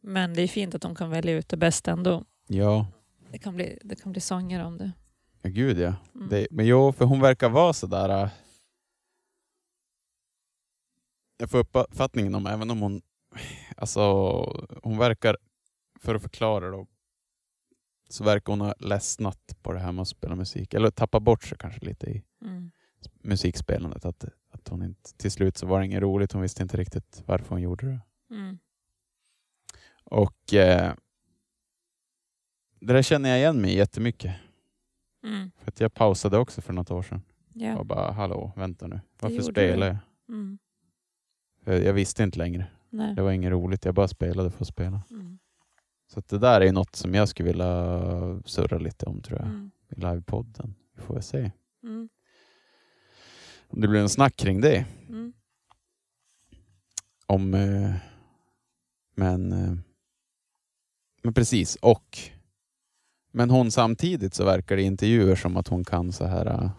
Speaker 1: Men det är fint att hon kan välja ut det bästa ändå.
Speaker 2: Ja,
Speaker 1: Det kan bli, det kan bli sånger om det.
Speaker 2: ja gud ja.
Speaker 1: Mm.
Speaker 2: Det, men jo, för hon verkar vara sådär... Jag får uppfattningen om, även om hon... Alltså, hon verkar, för att förklara då, så verkar hon ha ledsnat på det här med att spela musik. Eller tappa bort sig kanske lite i
Speaker 1: Mm.
Speaker 2: musikspelandet. Att, att hon inte, till slut så var det inget roligt. Hon visste inte riktigt varför hon gjorde det.
Speaker 1: Mm.
Speaker 2: Och eh, det där känner jag igen mig jättemycket.
Speaker 1: Mm.
Speaker 2: För att jag pausade också för något år sedan.
Speaker 1: Ja.
Speaker 2: Och bara, hallå, vänta nu. Varför spelar jag?
Speaker 1: Mm.
Speaker 2: För Jag visste inte längre.
Speaker 1: Nej.
Speaker 2: Det var inget roligt. Jag bara spelade för att spela.
Speaker 1: Mm.
Speaker 2: Så det där är något som jag skulle vilja surra lite om tror jag.
Speaker 1: Mm.
Speaker 2: I livepodden. Vi får väl se.
Speaker 1: Mm.
Speaker 2: Om det blir en snack kring det.
Speaker 1: Mm.
Speaker 2: Om, eh, men, eh, men precis. Och men hon samtidigt så verkar det i intervjuer som att hon kan så här. eh,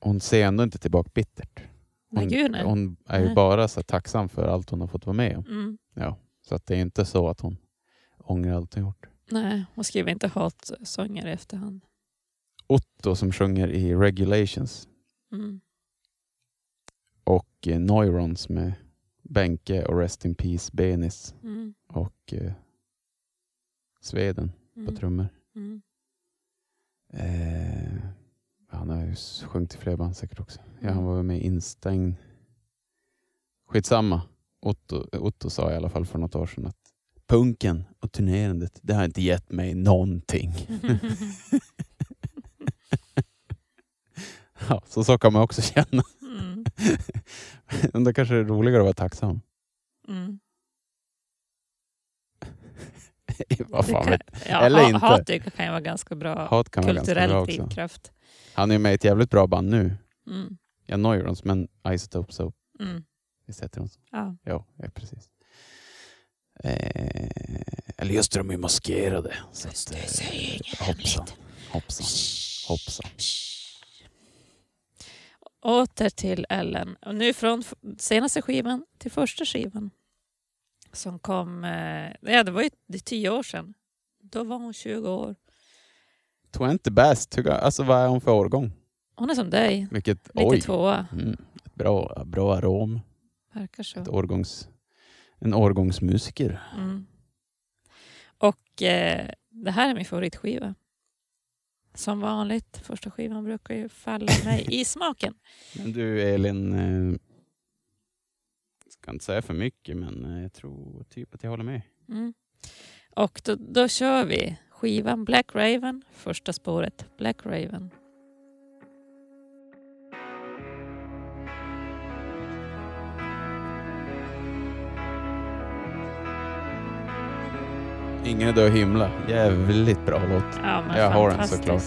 Speaker 2: hon ser ändå inte tillbaka bittert.
Speaker 1: Nej,
Speaker 2: Hon,
Speaker 1: gud nej.
Speaker 2: hon är ju bara så tacksam för allt hon har fått vara med om.
Speaker 1: Mm.
Speaker 2: Ja, så att det är inte så att hon ångrar allt hon gjort.
Speaker 1: Nej, hon skriver inte hatsånger i efterhand.
Speaker 2: Otto som sjunger i Regulations
Speaker 1: Mm.
Speaker 2: och eh, Neurons med Benke och Rest in Peace Benis
Speaker 1: Mm.
Speaker 2: och eh, Sveden på
Speaker 1: Mm.
Speaker 2: trummor.
Speaker 1: Mm.
Speaker 2: Eh, han har ju sjungit i fler band säkert också. Ja, han var med i Instängd. Skitsamma. Otto, Otto sa i alla fall för något år sedan att punken och turnerandet, det har inte gett mig någonting. *laughs* Ja, så så kan man också *laughs* känna.
Speaker 1: Mm. *laughs*
Speaker 2: Men det kanske är roligare att vara tacksam.
Speaker 1: Mm.
Speaker 2: Vad fan
Speaker 1: Det kan, ja,
Speaker 2: Eller
Speaker 1: ha-
Speaker 2: inte.
Speaker 1: Hat kan ju vara ganska bra
Speaker 2: Hat kan vara ganska
Speaker 1: kulturell
Speaker 2: bra också.
Speaker 1: drivkraft.
Speaker 2: Han är med i ett jävligt bra band nu.
Speaker 1: Mm.
Speaker 2: Ja, Neurons, men Isotope Soap.
Speaker 1: Mm.
Speaker 2: Visst heter de så?
Speaker 1: Ja.
Speaker 2: Ja, ja precis. Eh, eller just det, de är maskerade. Så att, eh, hoppsan, hoppsan, hoppsan.
Speaker 1: Åter till Ellen. Och nu från senaste skivan till första skivan. Som kom, eh, ja det var ju det tio år sedan. Då var hon 20 år.
Speaker 2: 20 bäst, alltså vad är hon för årgång?
Speaker 1: Hon är som dig,
Speaker 2: Vilket,
Speaker 1: lite
Speaker 2: oj,
Speaker 1: tvåa.
Speaker 2: mm, bra, bra arom.
Speaker 1: Verkar så.
Speaker 2: Ett årgångs, en årgångsmusiker.
Speaker 1: Mm. Och eh, det här är min favoritskiva. Som vanligt, första skivan brukar ju falla mig i smaken. *laughs*
Speaker 2: Men du Elin, eh, ska inte säga för mycket men eh, jag tror typ att jag håller med.
Speaker 1: Mm. Och då, då kör vi skivan Black Raven, första spåret Black Raven.
Speaker 2: Ingen död himla. Jävligt bra låt.
Speaker 1: Ja, men
Speaker 2: Jag har den såklart.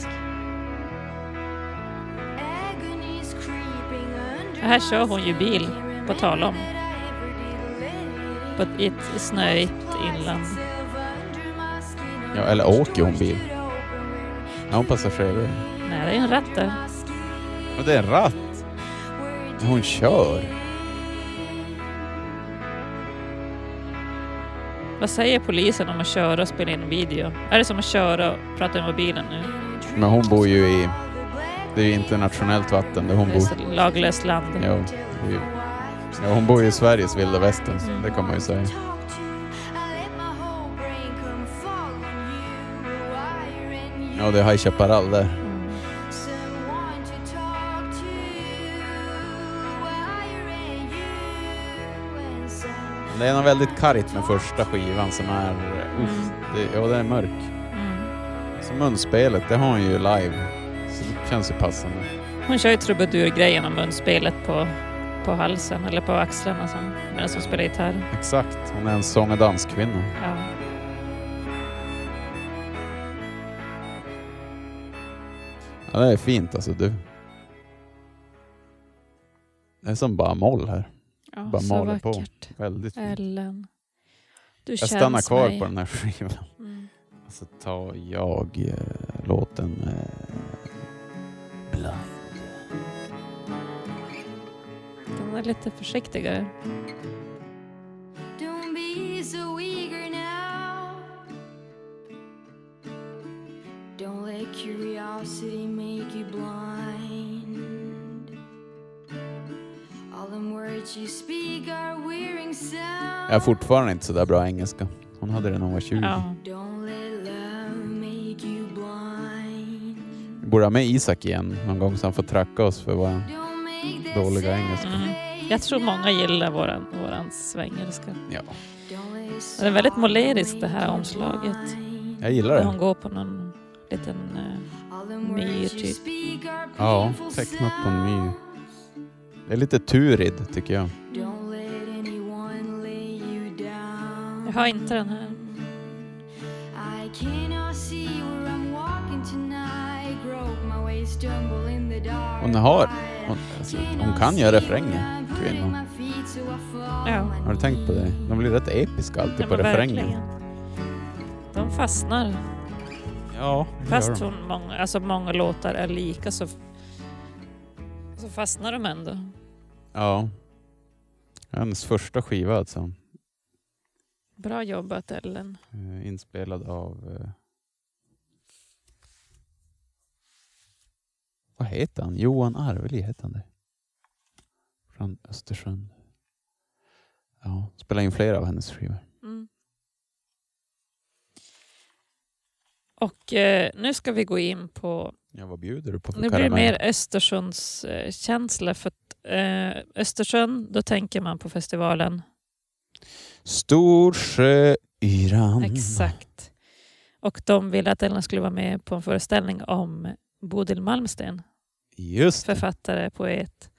Speaker 1: Här kör hon ju bil, på tal om. På ett, i ett snöigt inland.
Speaker 2: Ja, eller åker hon bil? Ja, hon passagerare.
Speaker 1: Nej, det är en ratt där.
Speaker 2: Och det är en ratt. Hon kör.
Speaker 1: Vad säger polisen om att köra och spela in video? Är det som att köra och prata i mobilen nu?
Speaker 2: Men hon bor ju i... Det är ju internationellt vatten där hon
Speaker 1: Det är
Speaker 2: bor.
Speaker 1: så laglöst land.
Speaker 2: Ja, det är ju, ja, hon bor ju i Sveriges vilda västern, så det kan man ju säga. Ja, det är High Chaparral där.
Speaker 1: Mm.
Speaker 2: Det är något väldigt kargt med första skivan som är... Uff, det, ja, det är mörk.
Speaker 1: Mm.
Speaker 2: Så munspelet, det har hon ju live. Så det känns ju passande.
Speaker 1: Hon kör ju trubadurgrejen och munspelet på, på halsen eller på axlarna medan hon spelar gitarr.
Speaker 2: Exakt, hon är en sång och danskvinna.
Speaker 1: Ja.
Speaker 2: Ja, det är fint alltså. Du. är som bara moll här.
Speaker 1: Ja,
Speaker 2: Bara
Speaker 1: så
Speaker 2: maler på.
Speaker 1: vackert.
Speaker 2: Väldigt fint.
Speaker 1: Ellen. Du
Speaker 2: Jag
Speaker 1: känns
Speaker 2: stannar kvar
Speaker 1: mig.
Speaker 2: på den här skivan.
Speaker 1: Mm.
Speaker 2: Så tar jag eh, låten eh, Blind.
Speaker 1: Den är lite försiktigare.
Speaker 4: Don't be so eager Don't let curiosity make you blind. All them words you speak are wearing sound.
Speaker 2: Jag är fortfarande inte så där bra engelska. Hon hade det när hon var 20.
Speaker 1: Ja.
Speaker 4: Don't let love make you blind.
Speaker 2: Vi borde ha med Isak igen någon gång så han får tracka oss för våra...
Speaker 4: Don't make that
Speaker 2: Dåliga engelska.
Speaker 1: Mm. Jag tror många gillar våran, våran svengelska.
Speaker 2: Ja,
Speaker 1: Det är väldigt
Speaker 4: sorrow
Speaker 1: moleriskt det här omslaget.
Speaker 2: jag gillar
Speaker 1: Där hon
Speaker 2: det.
Speaker 1: går på någon liten... eh,
Speaker 4: All them
Speaker 1: Myr, typ.
Speaker 2: Ja, tecknat på en myr. Det är lite Turid tycker jag.
Speaker 4: Don't let anyone lay you down.
Speaker 1: Jag har inte den här.
Speaker 4: I cannot see where I'm walking tonight. Grope my way, stumble in the dark.
Speaker 2: Hon har... Hon, alltså, hon kan göra
Speaker 4: I fall
Speaker 1: Ja.
Speaker 2: Har du tänkt på det? De blir rätt episka alltid
Speaker 1: Ja,
Speaker 2: på refrängen.
Speaker 1: verkligen. De fastnar.
Speaker 2: Ja, det
Speaker 1: Fast
Speaker 2: gör de.
Speaker 1: hon, många, alltså många låtar är lika så, så fastnar de ändå.
Speaker 2: Ja. Hennes första skiva alltså.
Speaker 1: Bra jobbat Ellen.
Speaker 2: Eh, inspelad av... Eh, vad heter han? Johan Arveli heter han det. Från Östersund. Ja, spelade in flera av hennes skivor.
Speaker 1: Mm. Och eh, nu ska vi gå in på...
Speaker 2: Ja, vad bjuder du på för
Speaker 1: Nu blir det mer Östersunds eh, känsla för att, eh, Östersund, då tänker man på festivalen.
Speaker 2: Storsjöyran.
Speaker 1: Exakt. Och de ville att Ellen skulle vara med på en föreställning om Bodil Malmsten,
Speaker 2: Just det.
Speaker 1: författare, poet,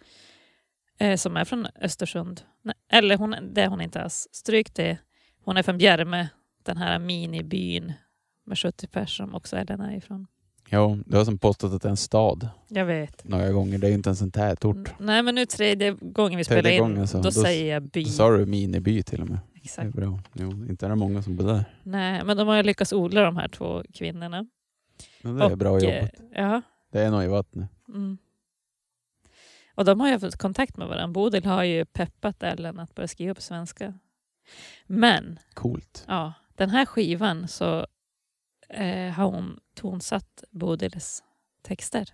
Speaker 1: eh, som är från Östersund. Nej, eller hon, det är hon inte alls. Stryk det. Hon är från Bjärme, den här minibyn med 70 personer som också Ellen är ifrån.
Speaker 2: Ja, du har som påstått att det är en stad
Speaker 1: Jag vet.
Speaker 2: några gånger. Det är ju inte ens en tätort.
Speaker 1: Nej, men nu tredje gången vi
Speaker 2: Tredje
Speaker 1: spelar in,
Speaker 2: så.
Speaker 1: då,
Speaker 2: Då-
Speaker 1: säger jag by.
Speaker 2: Då sa du miniby till och med. Det är
Speaker 1: Exakt.
Speaker 2: bra. Jo, inte är det många som bor där.
Speaker 1: Nej, men de har ju lyckats odla de här två kvinnorna.
Speaker 2: Men det är
Speaker 1: Och,
Speaker 2: bra
Speaker 1: eh,
Speaker 2: jobbat.
Speaker 1: Ja.
Speaker 2: Det är nog i vattnet.
Speaker 1: Mm. Och de har ju fått kontakt med varandra. Bodil har ju peppat Ellen att börja skriva på svenska. Men
Speaker 2: Coolt.
Speaker 1: ja, den här skivan så eh, har hon tonsatt Bodils texter.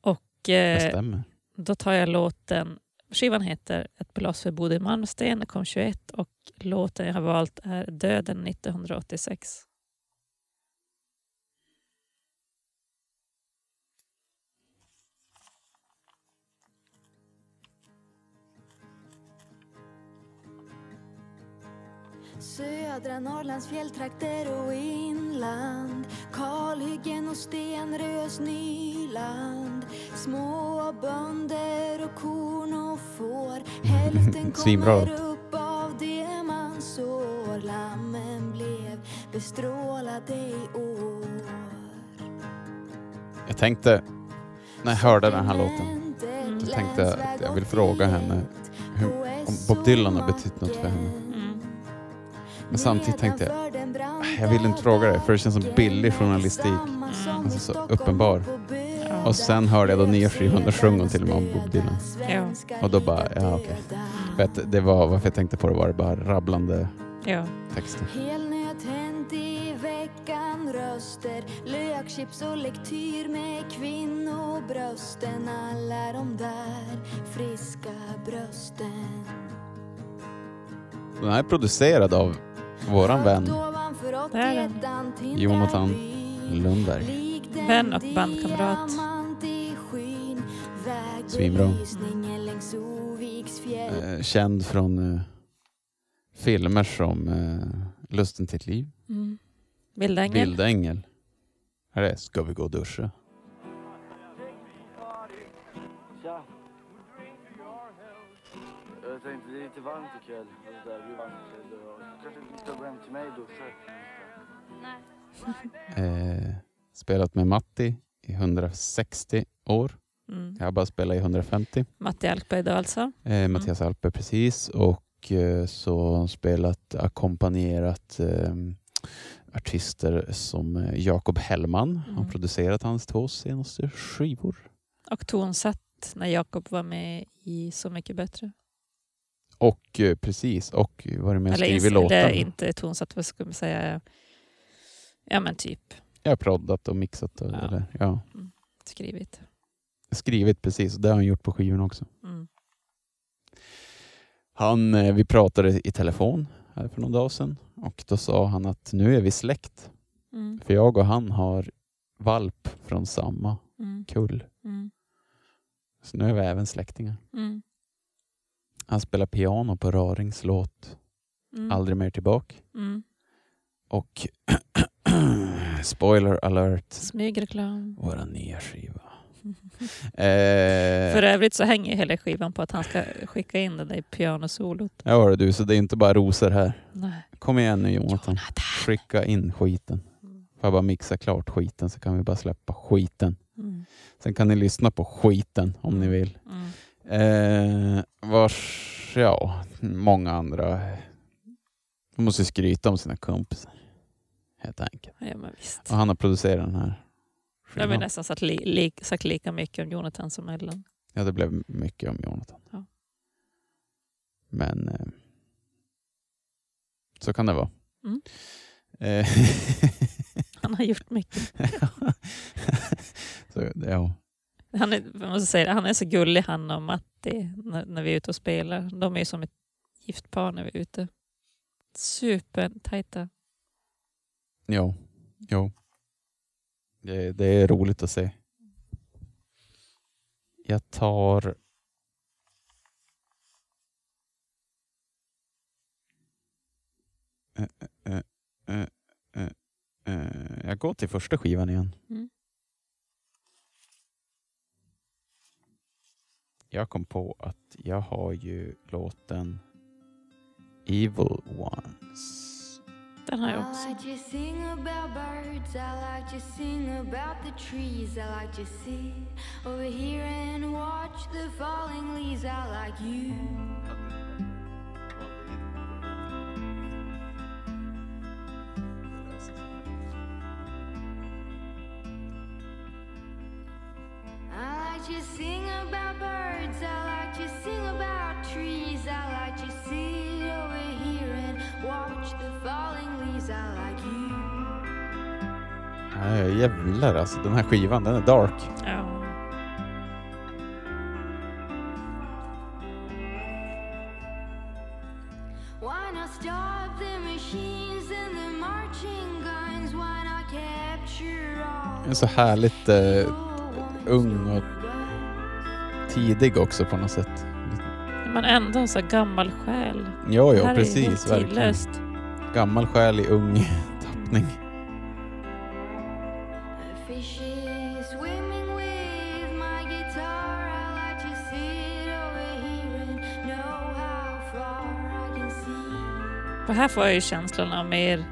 Speaker 1: Och eh, då tar jag låten, skivan heter Ett blås för Bodil Malmsten, kom 21 och låten jag har valt är Döden 1986.
Speaker 4: Södra Norrlands fjälltrakter och inland. Kalhyggen och stenrös nyland. Små bönder och korn och får. Hälften *laughs*
Speaker 2: Svinbra.
Speaker 4: kommer
Speaker 2: låt.
Speaker 4: upp av det man sår. Lammen blev bestrålade i år.
Speaker 2: Jag tänkte, när jag hörde den här låten, så tänkte jag att jag vill fråga henne hur, om Bob Dylan har betytt något för henne. Men samtidigt tänkte jag, jag vill inte fråga det för det känns som billig journalistik. Alltså så uppenbar.
Speaker 1: Ja.
Speaker 2: Och sen hörde jag då nya skivan, då sjöng hon till och med om Bob Dylan.
Speaker 1: Ja.
Speaker 2: Och då bara, ja okej. Att det var, varför jag tänkte på det var det bara rabblande
Speaker 1: Ja.
Speaker 2: texter.
Speaker 4: Lökchips och lektyr med kvinnobrösten Alla de där friska brösten
Speaker 2: Den här är producerad av våran vän
Speaker 1: Det är den.
Speaker 2: Jonathan Lundberg.
Speaker 1: Vän och bandkamrat.
Speaker 2: Svinbra. Eh, känd från eh, filmer som eh, Lusten till ett liv,
Speaker 1: Mm. Vilda ängel.
Speaker 2: Vilda ängel. Här är Ska vi gå och duscha?
Speaker 3: Jag tänkte det är lite varmt ikväll. och Där, det blir varmt Kanske vi ska gå hem till mig och *laughs* duscha.
Speaker 2: Eh, spelat med Matti i 160 år.
Speaker 1: Mm.
Speaker 2: Jag har bara spelat i 150.
Speaker 1: Matti Alkberg då alltså.
Speaker 2: Eh, Mattias Alper precis. Och eh, så har spelat, ackompanjerat eh, artister som eh, Jakob Hellman. Har
Speaker 1: Mm.
Speaker 2: producerat hans två senaste skivor.
Speaker 1: Och tonsatt när Jakob var med i Så mycket bättre.
Speaker 2: Och eh, precis, och varit med och
Speaker 1: Eller,
Speaker 2: skrivit
Speaker 1: ins-
Speaker 2: låtar.
Speaker 1: eller inte tonsatt, vad ska man säga? Ja men typ
Speaker 2: Jag har proddat och mixat. Och,
Speaker 1: Ja.
Speaker 2: Eller, ja.
Speaker 1: skrivit.
Speaker 2: Skrivit precis, och det har han gjort på skivan också.
Speaker 1: Mm.
Speaker 2: Han, eh, vi pratade i telefon här för någon dag sedan och då sa han att nu är vi släkt.
Speaker 1: Mm.
Speaker 2: För jag och han har valp från samma
Speaker 1: Mm.
Speaker 2: kull.
Speaker 1: Mm.
Speaker 2: Så nu är vi även släktingar.
Speaker 1: Mm.
Speaker 2: Han spelar piano på Rarings låt
Speaker 1: Mm.
Speaker 2: Aldrig mer tillbaka.
Speaker 1: Mm.
Speaker 2: Och *clears throat* spoiler alert,
Speaker 1: Smygreklam.
Speaker 2: våra nya skiva. *laughs* Eh,
Speaker 1: För övrigt så hänger hela skivan på att han ska skicka in det där pianosolot.
Speaker 2: ja du, så det är inte bara rosor här.
Speaker 1: Nej.
Speaker 2: Kom igen nu Jonathan,
Speaker 1: Jonathan.
Speaker 2: skicka in skiten.
Speaker 1: Mm.
Speaker 2: Får jag bara mixa klart skiten så kan vi bara släppa skiten.
Speaker 1: Mm.
Speaker 2: Sen kan ni lyssna på skiten om ni vill.
Speaker 1: Mm.
Speaker 2: Eh, vars, ja, många andra de måste skryta om sina kompisar. Helt enkelt.
Speaker 1: Ja men visst.
Speaker 2: Och han har producerat den här
Speaker 1: De har
Speaker 2: skivan.
Speaker 1: nästan sagt, li, li, sagt lika mycket om Jonathan som Ellen.
Speaker 2: Ja, det blev mycket om Jonathan.
Speaker 1: Ja.
Speaker 2: Men eh, så kan det vara.
Speaker 1: Mm.
Speaker 2: Eh, *laughs*
Speaker 1: Han har gjort mycket. *laughs*
Speaker 2: så, ja.
Speaker 1: Han är, jag måste säga, det, han är så gullig han och Matti när, när vi är ute och spelar. De är ju som ett gift par när vi är ute. Supertajta.
Speaker 2: Jo, jo. Det, det är roligt att se. Jag tar... Eh, eh, eh, Jag går till första skivan igen.
Speaker 1: Mm.
Speaker 2: Jag kom på att jag har ju låten Evil Ones.
Speaker 1: Den har jag
Speaker 4: I
Speaker 1: också.
Speaker 4: like to sing about birds, I like I like to sing about birds, I like to sing about trees, I like to sit over here and watch the falling leaves. I like you.
Speaker 2: Nej, jävlar alltså. Den här skivan, den är dark.
Speaker 1: Ja.
Speaker 4: Why not stop the machines and the marching guns? Why not capture all
Speaker 2: Den är så härligt eh, ung och tidig också på något sätt.
Speaker 1: Men ändå så här gammal själ. Här är
Speaker 2: precis. Verkligen. Gammal själ i ung *laughs* tappning.
Speaker 1: Och här får jag ju känslan av mer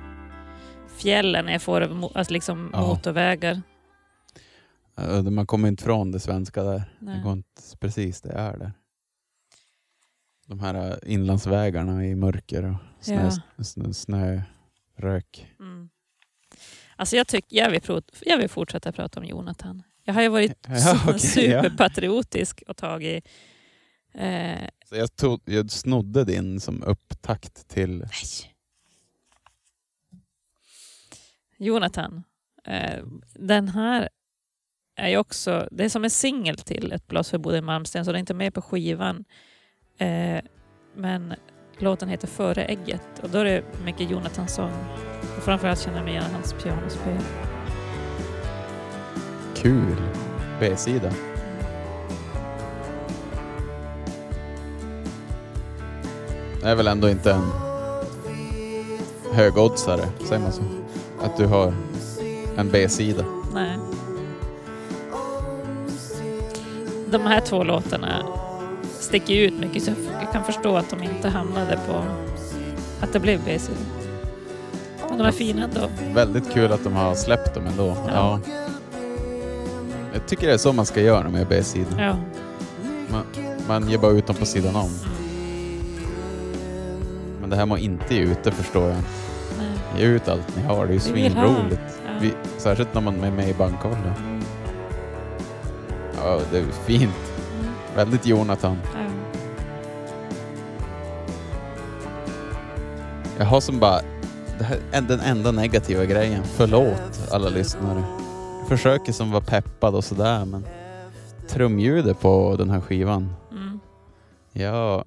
Speaker 1: fjällen när jag får alltså liksom
Speaker 2: Ja.
Speaker 1: motorvägar.
Speaker 2: Man kommer inte från det svenska där. Det
Speaker 1: Nej.
Speaker 2: går inte precis, det är där. De här eh, inlandsvägarna i mörker och snö,
Speaker 1: Ja.
Speaker 2: snö, snörök.
Speaker 1: Mm. Alltså jag, tycker, jag, vill prov, jag vill fortsätta prata om Jonathan. Jag har ju varit *laughs*
Speaker 2: Ja, ja.
Speaker 1: superpatriotisk och tagit... Eh,
Speaker 2: Så jag, tog, jag snodde din som upptakt till...
Speaker 1: nej. Jonathan. Eh, den här är ju också... Det är som en singel till Ett blås för Bodil Malmsten, så det är inte med på skivan. Eh, men låten heter Före ägget och då är det mycket Jonathan-sång. Och framförallt känner jag mig igen hans pianospel.
Speaker 2: Kul! B-sida. Det är väl ändå inte en högoddsare, säger man så? Att du har en B-sida.
Speaker 1: De här två låtarna sticker ut mycket så jag kan förstå att de inte hamnade på att det blev B-sida. Men de är fina ändå.
Speaker 2: Väldigt kul att de har släppt dem ändå. Ja. Jag tycker det är så man ska göra med B-sidan.
Speaker 1: Ja.
Speaker 2: Man, man ger bara ut dem på sidan om. Men det här må inte ge ut, det förstår jag.
Speaker 1: Nej.
Speaker 2: Ge ut allt ni har, det är ju svinroligt.
Speaker 1: Ja.
Speaker 2: Vi, särskilt när man är med i bankkollen. Ja, det är fint.
Speaker 1: Mm.
Speaker 2: Väldigt Jonathan.
Speaker 1: Ja.
Speaker 2: Jag har som bara, det här är den enda negativa grejen. Förlåt alla lyssnare. Jag försöker som vara peppad och sådär men trumljudet på den här skivan,
Speaker 1: Mm.
Speaker 2: ja,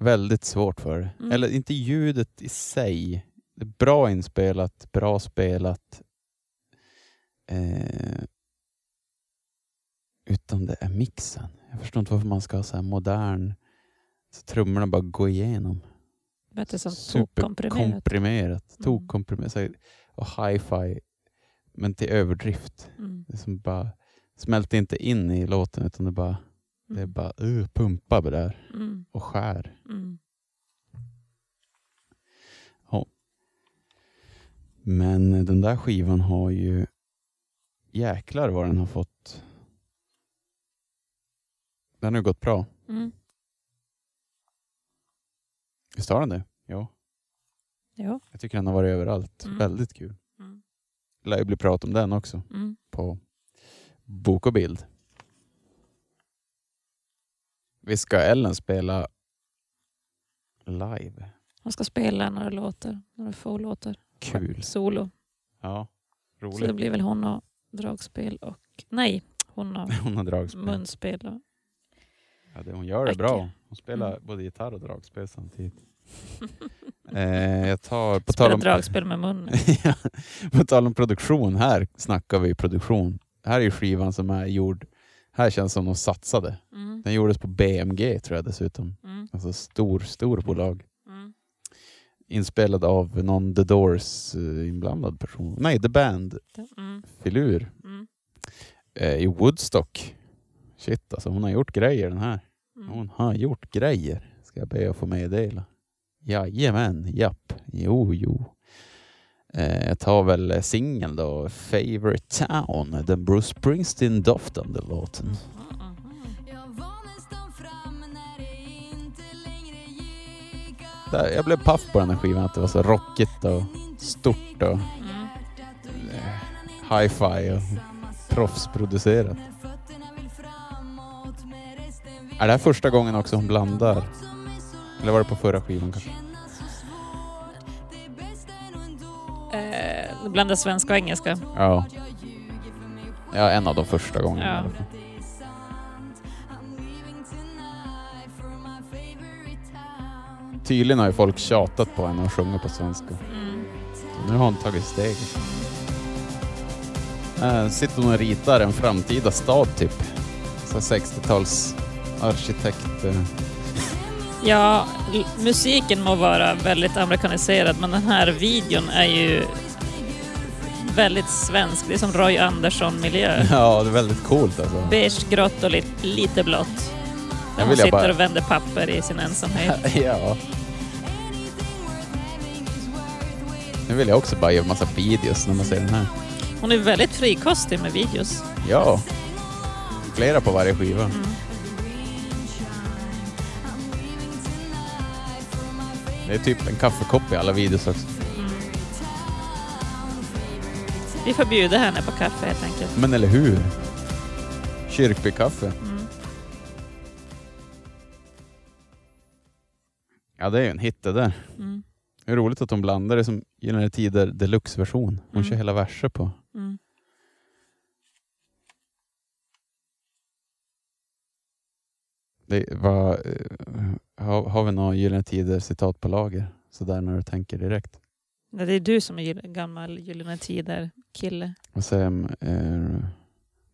Speaker 2: väldigt svårt för det.
Speaker 1: Mm.
Speaker 2: Eller inte ljudet i sig. Det är bra inspelat, bra spelat. Eh, utan det är mixen. Jag förstår inte varför man ska ha så här modern, så trummorna bara går igenom.
Speaker 1: Bättre som tokkomprimerat.
Speaker 2: Superkomprimerat,
Speaker 1: Mm.
Speaker 2: tokkomprimerat här- och hi-fi, men till överdrift.
Speaker 1: Mm.
Speaker 2: Det som bara smälter inte in i låten utan det bara, det är bara uh, pumpa på det där
Speaker 1: Mm.
Speaker 2: och skär.
Speaker 1: Mm.
Speaker 2: Men den där skivan har ju jäklar vad den har fått. Den har gått bra.
Speaker 1: Mm.
Speaker 2: Visst har den det? Ja.
Speaker 1: Ja.
Speaker 2: Jag tycker den har varit överallt.
Speaker 1: Mm.
Speaker 2: Väldigt kul.
Speaker 1: Mm.
Speaker 2: Lär ju bli prat om den också
Speaker 1: Mm.
Speaker 2: på bok och bild. Vi ska Ellen spela live.
Speaker 1: Han ska spela några låtar, några få låtar.
Speaker 2: Kul.
Speaker 1: Solo.
Speaker 2: Ja,
Speaker 1: Så det
Speaker 2: roligt.
Speaker 1: blir väl hon och dragspel och... Nej, hon och *laughs*
Speaker 2: Hon dragspel.
Speaker 1: munspel. Och,
Speaker 2: Ja, det, hon gör det bra. Hon spelar
Speaker 1: Mm.
Speaker 2: både gitarr och dragspel samtidigt. *laughs* Eh, jag tar, på tal
Speaker 1: Spela
Speaker 2: om,
Speaker 1: dragspel med munnen. *laughs*
Speaker 2: Ja, på tal om produktion, här snackar vi produktion. Här är skivan som är gjord, här känns som de satsade.
Speaker 1: Mm.
Speaker 2: Den gjordes på BMG tror jag dessutom.
Speaker 1: Mm.
Speaker 2: Alltså stor, stor bolag.
Speaker 1: Mm.
Speaker 2: Inspelad av någon The Doors eh, inblandad person. Nej, The Band-filur
Speaker 1: Mm. Mm.
Speaker 2: eh, i Woodstock. Shit alltså, hon har gjort grejer den här.
Speaker 1: Mm.
Speaker 2: Hon har gjort grejer. Ska jag be att få meddela. Jajamän, japp. Jo, jo. Eh, jag tar väl eh, singeln då. Favorite Town. Den Bruce Springsteen-doftande låten.
Speaker 1: Mm.
Speaker 5: Jag
Speaker 2: blev paff på den här skivan. Att det var så rockigt och stort och
Speaker 1: Mm.
Speaker 2: eh, hi-fi och proffsproducerat. Är det här första gången också hon blandar? Eller var det på förra skivan kanske?
Speaker 1: Eh, blandar svenska och engelska.
Speaker 2: Ja. Ja, en av de första gångerna.
Speaker 1: Ja.
Speaker 2: i alla fall. Tydligen har ju folk tjatat på henne att sjunga på svenska.
Speaker 1: Mm.
Speaker 2: Så nu har hon tagit steget. Äh, sitter hon och ritar en framtida stad typ. Så 60-tals arkitekt. eh.
Speaker 1: Ja, musiken må vara väldigt amerikaniserad men den här videon är ju väldigt svensk. Det är som Roy Andersson-miljö. *laughs*
Speaker 2: Ja, det är väldigt coolt alltså.
Speaker 1: Beige, grått och lite, lite blått. Där
Speaker 2: jag
Speaker 1: sitter
Speaker 2: bara-
Speaker 1: och vänder papper i sin ensamhet. *laughs*
Speaker 2: ja. Nu vill jag också bara göra massa videos när man ser den här.
Speaker 1: Hon är väldigt frikostig med videos.
Speaker 2: Ja. Flera på varje skiva.
Speaker 1: Mm.
Speaker 2: Det är typ en kaffekopp i alla videos också.
Speaker 1: Mm. Vi får bjuda henne på kaffe helt enkelt.
Speaker 2: Men eller hur? Kyrkbykaffe.
Speaker 1: Mm.
Speaker 2: Ja, det är ju en hit det där.
Speaker 1: Mm.
Speaker 2: Det är roligt att de blandar det som Gyllene Tider deluxe-version. Hon
Speaker 1: Mm.
Speaker 2: kör hela verser på.
Speaker 1: Mm.
Speaker 2: Det var, eh, har, har vi några Gyllene Tider citat på lager? Sådär när du tänker direkt.
Speaker 1: Det är du som är gammal Gyllene Tider-kille.
Speaker 2: Och sen, eh,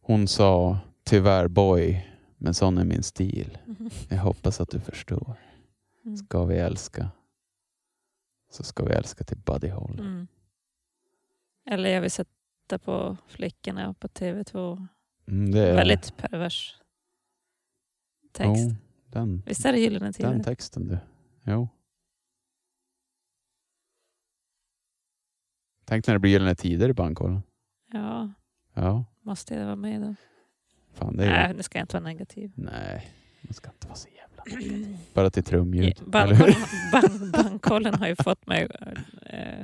Speaker 2: hon sa tyvärr boy, men sån är min stil. *laughs* Jag hoppas att du förstår.
Speaker 1: Mm.
Speaker 2: Ska vi älska så ska vi älska till Buddy Holly.
Speaker 1: Mm. Eller jag vill sätta på flickorna på TV2.
Speaker 2: Mm, det är,
Speaker 1: Väldigt pervers text.
Speaker 2: Jo, den,
Speaker 1: Visst är det Gyllene Tider?
Speaker 2: den texten du. Jo. Tänk när det blir Gyllene Tider i Bankkollen.
Speaker 1: Ja.
Speaker 2: Ja,
Speaker 1: Måste jag vara med då?
Speaker 2: fan det är
Speaker 1: Nej,
Speaker 2: ju...
Speaker 1: nu ska jag inte vara negativ.
Speaker 2: Nej, man ska inte vara så jävla negativ. *clears throat* Bara till trumljud.
Speaker 1: Bankkollen, bank, bankkollen har ju fått mig eh,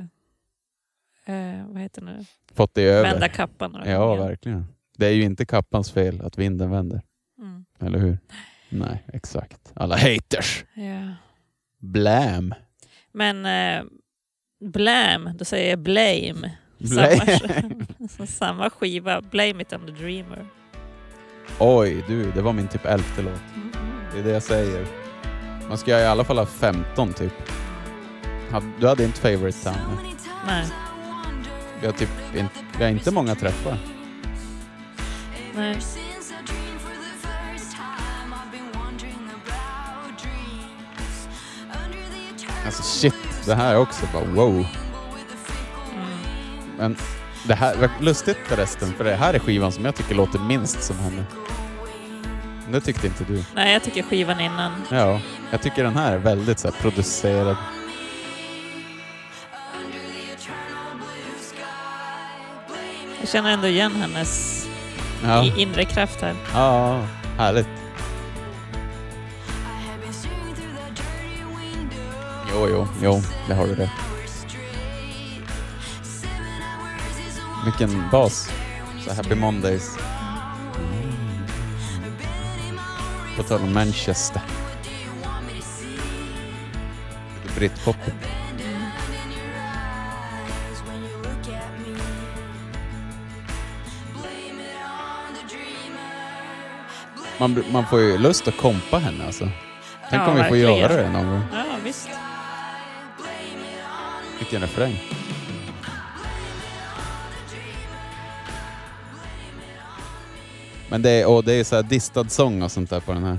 Speaker 1: eh, vad heter det nu?
Speaker 2: Fått det över.
Speaker 1: vända kappan
Speaker 2: Ja,
Speaker 1: gånger.
Speaker 2: verkligen. Det är ju inte kappans fel att vinden vänder.
Speaker 1: Mm.
Speaker 2: Eller hur? Nej, exakt. Alla haters.
Speaker 1: Ja.
Speaker 2: Blam.
Speaker 1: Men eh, Blam, då säger jag Blame.
Speaker 2: Blame. *laughs*
Speaker 1: Samma, samma skiva, Blame it on the dreamer.
Speaker 2: Oj, du, det var min typ elfte låt. Det är det jag säger. Man ska i alla fall ha 15 typ. Du hade inte favorite nej?
Speaker 1: Nej,
Speaker 2: Vi har typ inte, vi har inte många träffar.
Speaker 1: nej.
Speaker 2: Alltså shit, det här är också bara wow.
Speaker 1: Mm.
Speaker 2: Men det här var lustigt förresten, för det här är skivan som jag tycker låter minst som henne. Men Det tyckte inte du.
Speaker 1: Nej, jag tycker skivan innan.
Speaker 2: Ja, jag tycker den här är väldigt så här, producerad.
Speaker 1: Jag känner ändå igen hennes
Speaker 2: Ja,
Speaker 1: inre kraft här.
Speaker 2: ja härligt. Jo, jo, jo, det har du rätt. Vilken bas. Så Happy Mondays. På tal om Manchester. Lite Britpop. Man, man får ju lust att kompa henne alltså. Tänk
Speaker 1: Ja,
Speaker 2: om vi får
Speaker 1: verkligen.
Speaker 2: göra det någon gång.
Speaker 1: Ja, visst.
Speaker 2: Vilken refräng. Men det är, och det är så här distad sång och sånt där på den här.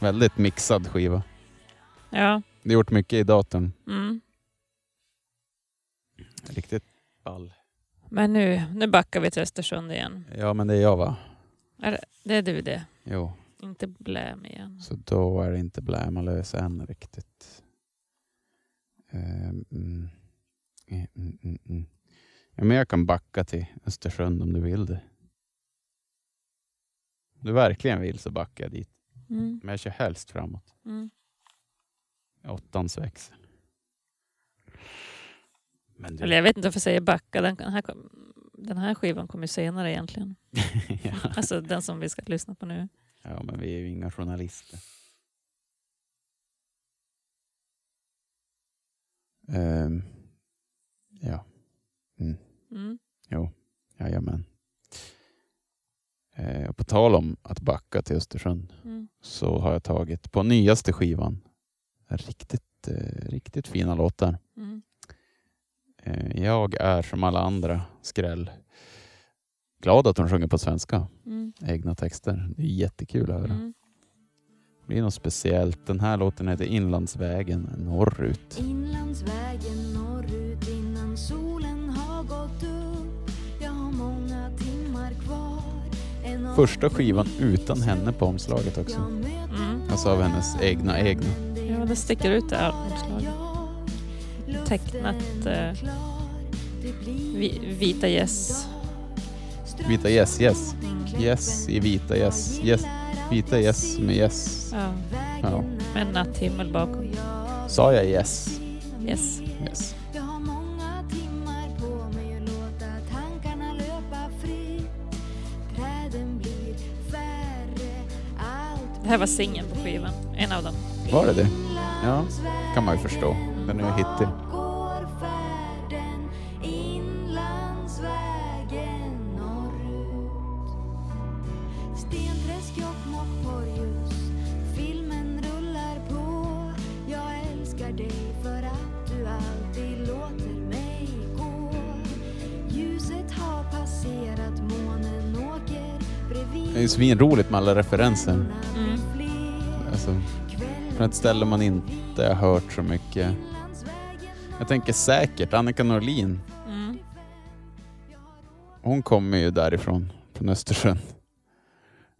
Speaker 2: Väldigt mixad skiva.
Speaker 1: Ja.
Speaker 2: Det är gjort mycket i datorn.
Speaker 1: Mm.
Speaker 2: Riktigt ball.
Speaker 1: Men nu, nu backar vi till Östersund igen.
Speaker 2: Ja, men det är jag va?
Speaker 1: Är det, det är du det.
Speaker 2: Jo,
Speaker 1: Inte Blam igen.
Speaker 2: så då är det inte Blämalös än riktigt. Ehm, mm. Mm, mm, mm. Ja, men jag kan backa till Östersund om du vill det. Om du verkligen vill så backar jag dit.
Speaker 1: Mm.
Speaker 2: Men jag kör helst framåt.
Speaker 1: Mm.
Speaker 2: Åttans växel. Men du,
Speaker 1: Eller jag vet inte varför jag säger backa. Den, här, den här skivan kommer senare egentligen. *laughs*
Speaker 2: ja.
Speaker 1: Alltså den som vi ska lyssna på nu.
Speaker 2: ja, men vi är ju inga journalister. Ehm, ja,
Speaker 1: Mm.
Speaker 2: jo, jajamän. Uh, på tal om att backa till Östersund
Speaker 1: Mm.
Speaker 2: så har jag tagit på nyaste skivan riktigt, eh, riktigt fina låtar.
Speaker 1: Mm.
Speaker 2: Eh, jag är som alla andra skräll glad att hon sjunger på svenska.
Speaker 1: Mm.
Speaker 2: Egna texter. Det är jättekul att höra.
Speaker 1: Mm.
Speaker 2: Det blir något speciellt. Den här låten heter Inlandsvägen norrut.
Speaker 4: Inlandsvägen
Speaker 2: Första skivan utan henne på omslaget också.
Speaker 1: Mm.
Speaker 2: Alltså av hennes egna egna.
Speaker 1: Ja, det sticker ut det här omslaget. Tecknat eh, vi, vita gäss.
Speaker 2: Vita yes, yes.
Speaker 1: Mm.
Speaker 2: Yes i vita yes. yes. Vita yes med yes.
Speaker 1: Ja.
Speaker 2: Ja.
Speaker 1: Med natthimmel bakom.
Speaker 2: Sa jag yes?
Speaker 1: Yes.
Speaker 2: Yes.
Speaker 1: Det här var singeln på skivan. En av dem.
Speaker 2: Var det det? Ja, kan man ju förstå. Den är ju hittig.
Speaker 4: går färden inlandsvägen norrut Stenträsk, Jokkmokk, Porjus Filmen rullar på Jag älskar dig för att du alltid låter mig gå Ljuset har passerat, månen åker bredvid
Speaker 2: Det är ju svinroligt med alla referenser.
Speaker 1: Mm.
Speaker 2: Från ett ställe man inte har hört så mycket. Jag tänker säkert Annika Norlin.
Speaker 1: Mm.
Speaker 2: Hon kommer ju därifrån, från Östersund.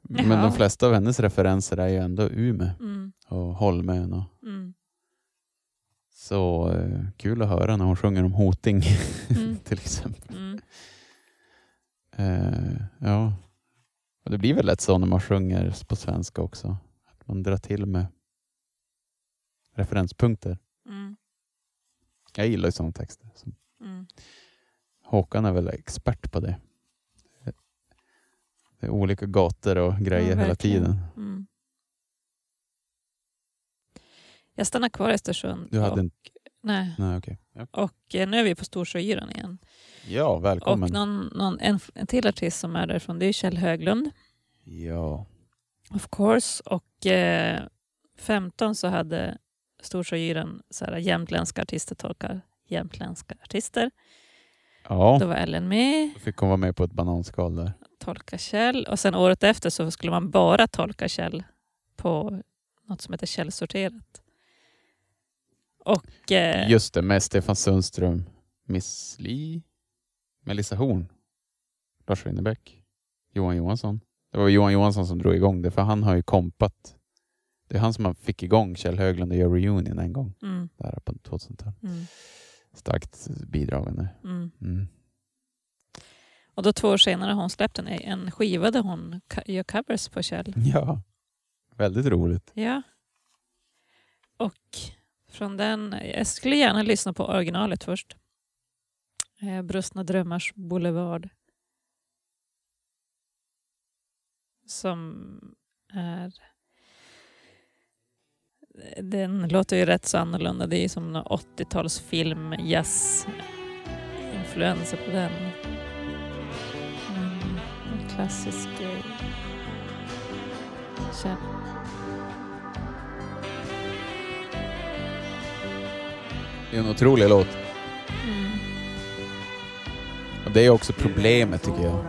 Speaker 2: Men
Speaker 1: Jaha.
Speaker 2: de flesta av hennes referenser är ju ändå Umeå
Speaker 1: Mm.
Speaker 2: och Holmön. Och,
Speaker 1: Mm.
Speaker 2: så eh, kul att höra när hon sjunger om Hoting
Speaker 1: Mm. *laughs*
Speaker 2: till exempel. Eh, ja. Och det blir väl lätt så när man sjunger på svenska också. Att man drar till med referenspunkter.
Speaker 1: Mm.
Speaker 2: Jag gillar ju sådana texter. Så
Speaker 1: Mm.
Speaker 2: Håkan är väl expert på det. Det är olika gator och grejer
Speaker 1: Ja,
Speaker 2: hela tiden.
Speaker 1: Mm. Jag stannar kvar i Östersund.
Speaker 2: Du hade
Speaker 1: och,
Speaker 2: en...
Speaker 1: nej.
Speaker 2: Nej, okej. Ja.
Speaker 1: och eh, nu är vi på Storsjöyran igen.
Speaker 2: ja, välkommen.
Speaker 1: Och någon, någon, en, en till artist som är därifrån det är Kjell Höglund.
Speaker 2: Ja.
Speaker 1: Of course. Och eh, 15 så hade Storsjöyran så här, jämtländska artister tolkar jämtländska artister.
Speaker 2: ja,
Speaker 1: Då var Ellen med,
Speaker 2: då fick hon vara med på ett bananskal där.
Speaker 1: tolka Kjell och sen året efter så skulle man bara tolka Kjell på något som heter Källsorterat. Och eh,
Speaker 2: Just det, med Stefan Sundström, Miss Li, Melissa Horn, Lars Winnerbäck, Johan Johansson. Det var Johan Johansson som drog igång det, för han har ju kompat. Det är han som fick igång Kjell Höglund och gör reunion en gång,
Speaker 1: mm,
Speaker 2: där på 2000-talet.
Speaker 1: mm,
Speaker 2: Starkt bidragande.
Speaker 1: mm.
Speaker 2: Mm.
Speaker 1: Och då två år senare har hon släppt en, en skiva där hon gör covers på Kjell.
Speaker 2: Ja, väldigt roligt.
Speaker 1: Ja. Och från den, jag skulle gärna lyssna på originalet först. Eh, Brustna drömmars boulevard. Som är... Den låter ju rätt så annorlunda. Det är som någon 80-talsfilm, jazz influenser på den. Men en klassisk Kjell.
Speaker 2: Det är en otrolig låt.
Speaker 1: Mm.
Speaker 2: Och det är också problemet tycker jag.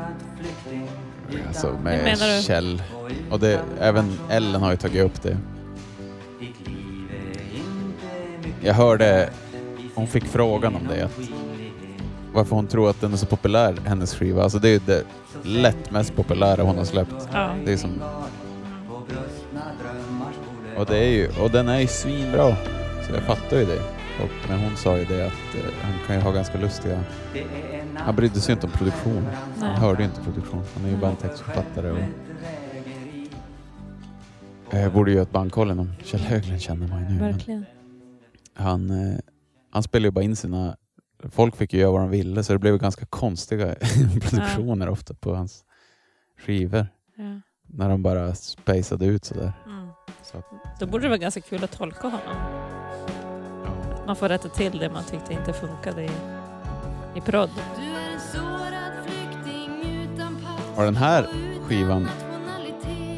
Speaker 2: Alltså med? Kjell. Och det, även Ellen har ju tagit upp det. Jag hörde, hon fick frågan om det, att varför hon tror att den är så populär, hennes skiva. Alltså det är ju det lätt mest populära hon har släppt.
Speaker 1: Ja.
Speaker 2: Det är som... Och, det är ju, och den är ju svinbra. Så jag fattar ju det. Och, men hon sa ju det att eh, han kan ju ha ganska lustiga... Han brydde sig ju inte om produktion. Han hörde ju inte produktion. Han är ju bara en textförfattare. Och, jag borde ju ett bandkollen om Kjell Höglund känner man ju nu.
Speaker 1: Verkligen.
Speaker 2: han, eh, han spelade ju bara in sina... Folk fick ju göra vad de ville så det blev ganska konstiga *laughs* produktioner ofta på hans skivor.
Speaker 1: Ja.
Speaker 2: När de bara spacade ut sådär.
Speaker 1: Mm.
Speaker 2: Så att,
Speaker 1: Då borde det vara ganska kul att tolka honom. Man får rätta till det man tyckte inte funkade i, i prodd.
Speaker 5: Du är en sårad flykting utan pass
Speaker 2: Och den här skivan.